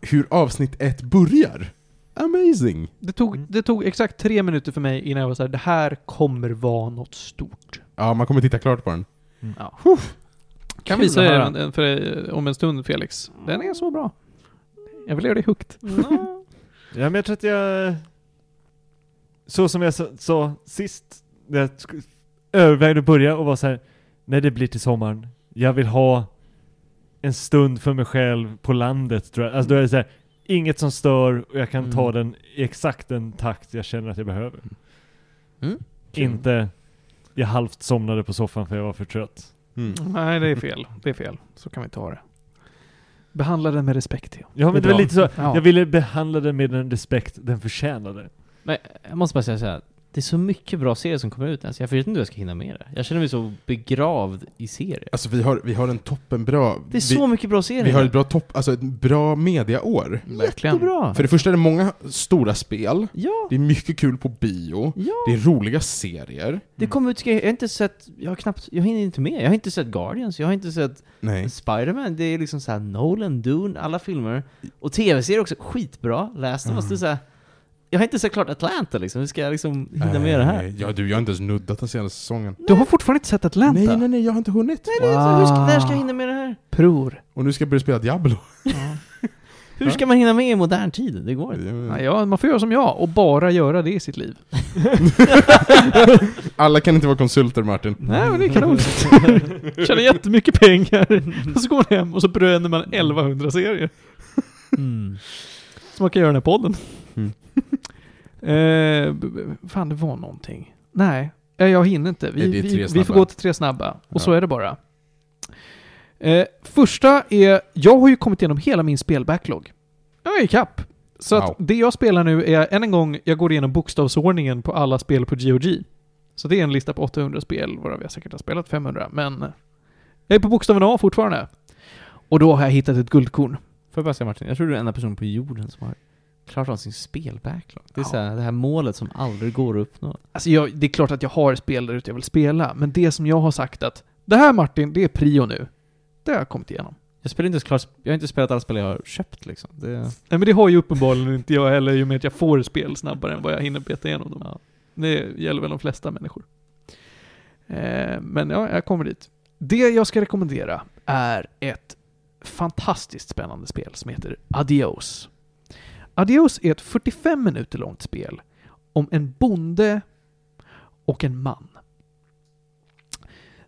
hur avsnitt ett börjar. Amazing! Det tog, Mm. det tog exakt tre minuter för mig innan jag var såhär, det här kommer vara något stort. Ja, man kommer titta klart på den. Ja. Kul Kan visa er en- för dig om en stund Felix. Den är så bra. Jag vill göra dig hooked. Ja men jag tror att jag... Så som jag sa, sist, när jag övervägde att börja och var så här. när det blir till sommaren, jag vill ha en stund för mig själv på landet tror jag. Alltså då är det så här, inget som stör och jag kan ta Mm. den i exakt den takt jag känner att jag behöver. Mm. Inte, jag halvt somnade på soffan för jag var för trött. Mm. Nej, det är fel. Det är fel. Så kan vi inte ha det. Behandla den med respekt, Theo. Ja men Det var lite så, Ja. jag ville behandla den med den respekt den förtjänade. Men jag måste bara säga så här. Det är så mycket bra serier som kommer ut. Alltså jag vet inte hur jag ska hinna med det. Jag känner mig så begravd i serier. Alltså vi har, vi har en toppenbra... Det är så vi, mycket bra serier. vi har ett bra topp, alltså ett bra mediaår. Verkligen. Jättebra! För det första är det många stora spel, Ja! det är mycket kul på bio, Ja! det är roliga serier. Det kommer ut, jag har inte sett, jag har knappt, jag hinner inte med. Jag har inte sett Guardians, jag har inte sett Nej. Spiderman, det är liksom såhär Nolan, Dune, alla filmer. Och tv-serier också, skitbra. Läs dem, Mm. måste säga. Jag har inte sett klart Atlanta liksom, hur ska jag liksom hinna med det här? Nej, Ja du, jag har inte ens nuddat den senaste säsongen. Du har fortfarande inte sett Atlanta? Nej, nej, nej, jag har inte hunnit. Nej, är så, hur ska, när ska jag hinna med det här? Pror. Och nu ska jag börja spela Diablo. Hur ska man hinna med i modern tid? Det går inte. Nej, ja, man får göra som jag och bara göra det i sitt liv. Alla kan inte vara konsulter Martin. Nej, men det är kanon. Tjänar jättemycket pengar. Och så går man hem och så bränner man 1100 serier. Mm. Så man kan göra den här podden. Eh, fan, det var någonting. Nej, eh, jag hinner inte. Vi, vi, vi får gå till tre snabba. Och Ja. så är det bara. Eh, första är, jag har ju kommit igenom hela min spelbacklog. Jag är ikapp. Så att Wow. det jag spelar nu är, än en gång, jag går igenom bokstavsordningen på alla spel på GOG. Så det är en lista på 800 spel, varav jag säkert har spelat 500, men jag är på bokstaven A fortfarande. Och då har jag hittat ett guldkorn. Får jag bara säga Martin, jag tror du är den enda personen på jorden som har klarat av sin spelbacklog. Det är Ja. så här, det här målet som aldrig går att uppnå. Alltså jag, det är klart att jag har spel där ute jag vill spela, men det som jag har sagt att det här Martin, det är prio nu. Det har jag kommit igenom. Jag spelar inte klart, jag har inte spelat alla spel jag har köpt liksom. Det, Nej men det har ju uppenbarligen inte jag heller i och med att jag får spel snabbare än vad jag hinner beta igenom dem. ja. Det gäller väl de flesta människor. Eh, men ja, jag kommer dit. Det jag ska rekommendera är ett fantastiskt spännande spel som heter Adios. Adios är ett 45 minuter långt spel om en bonde och en man.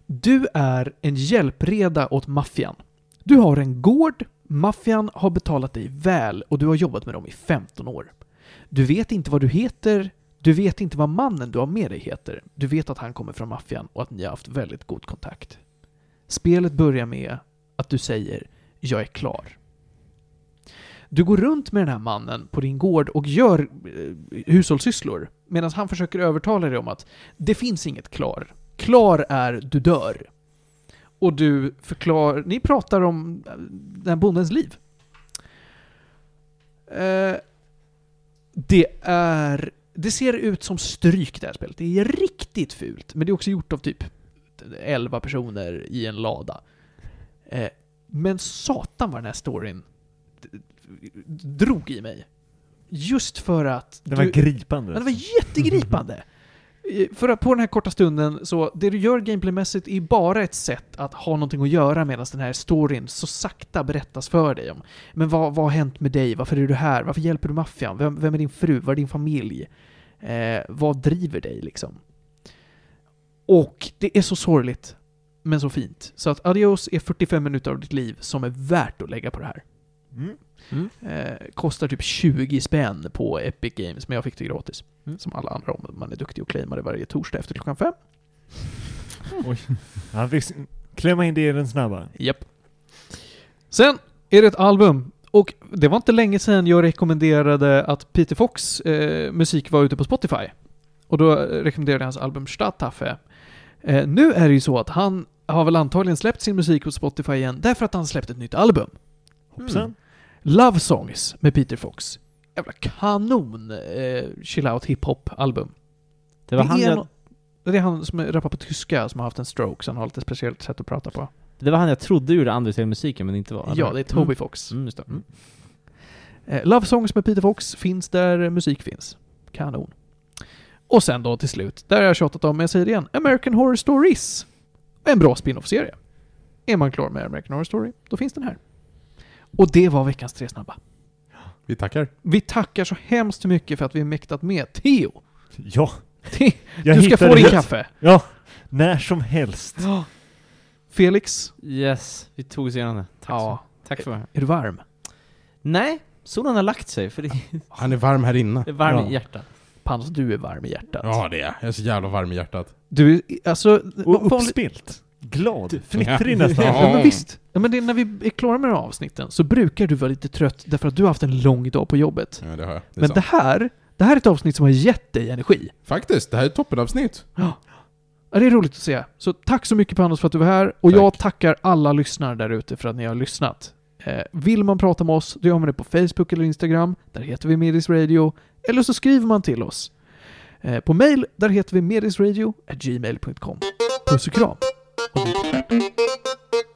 Du är en hjälpreda åt maffian. Du har en gård, maffian har betalat dig väl och du har jobbat med dem i 15 år. Du vet inte vad du heter, du vet inte vad mannen du har med dig heter. Du vet att han kommer från maffian och att ni har haft väldigt god kontakt. Spelet börjar med att du säger ”Jag är klar”. Du går runt med den här mannen på din gård och gör eh, hushållssysslor medan han försöker övertala dig om att det finns inget klar. Klar är du dör. Och du förklarar, ni pratar om eh, den här bondens liv. Eh, det är... Det ser ut som stryk det här spelet. Det är riktigt fult. Men det är också gjort av typ 11 personer i en lada. Eh, men satan vad den här storyn drog i mig. Just för att... Det var du- gripande. men det var jättegripande! För att på den här korta stunden, så det du gör gameplaymässigt är bara ett sätt att ha någonting att göra medan den här storyn så sakta berättas för dig om. Men vad, vad har hänt med dig? Varför är du här? Varför hjälper du maffian? Vem, vem är din fru? Vad är din familj? Eh, vad driver dig liksom? Och det är så sorgligt, men så fint. Så att Adios är 45 minuter av ditt liv som är värt att lägga på det här. Mm. Mm. Eh, kostar typ 20 spänn på Epic Games, men jag fick det gratis. Mm. Som alla andra om man är duktig och claimar det varje torsdag efter klockan fem. Han fick klämma in det i den snabba. Japp. Sen är det ett album. Och det var inte länge sedan jag rekommenderade att Peter Fox eh, musik var ute på Spotify. Och då rekommenderade jag hans album Stadtaffe. Eh, nu är det ju så att han har väl antagligen släppt sin musik på Spotify igen därför att han släppt ett nytt album. Hoppsan. Love Songs med Peter Fox. Jävla kanon eh, chill out hiphop album. Det var han är jag, no- det är han som rappar på tyska som har haft en stroke, så han har lite speciellt sätt att prata på. det var han jag trodde gjorde Undertale-musiken, men inte var. Ja, det är Toby Mm. Fox. Mm, just det. Mm. Eh, Love Songs med Peter Fox finns där musik finns. Kanon. Och sen då till slut, där har jag tjatat om, men jag säger det igen, American Horror Stories. En bra spin-off-serie. Är man klar med American Horror Story, då finns den här. Och det var veckans tre snabba. Vi tackar. Vi tackar så hemskt mycket för att vi mäktat med. Theo! Ja, Te- jag du ska få din rätt. kaffe. Ja, när som helst. Felix? Yes, vi tog oss igenom det. Tack, Ja. så, tack för det. Är du varm? Nej, solen har lagt sig, för det Han är varm här inne. är varmt Ja. i hjärtat. Panos, du är varm i hjärtat. Ja, det är jag. Jag är så jävla varm i hjärtat. Du, är- alltså... Och uppspilt. Glad. Fnittrig Ja. nästan. Ja, men visst. Ja, men det, är när vi är klara med de här avsnitten så brukar du vara lite trött därför att du har haft en lång dag på jobbet. Ja, det har jag. Det är Men sant. det här, det här är ett avsnitt som har gett dig energi. Faktiskt, det här är ett toppenavsnitt. Ja, det är roligt att se. Så tack så mycket Panos för att du var här. Och jag Tack. tackar alla lyssnare där ute för att ni har lyssnat. Eh, vill man prata med oss, då gör man det på Facebook eller Instagram. Där heter vi Medis Radio. Eller så skriver man till oss. Eh, på mail, där heter vi medisradio.gmail.com. Puss och kram. Thank you.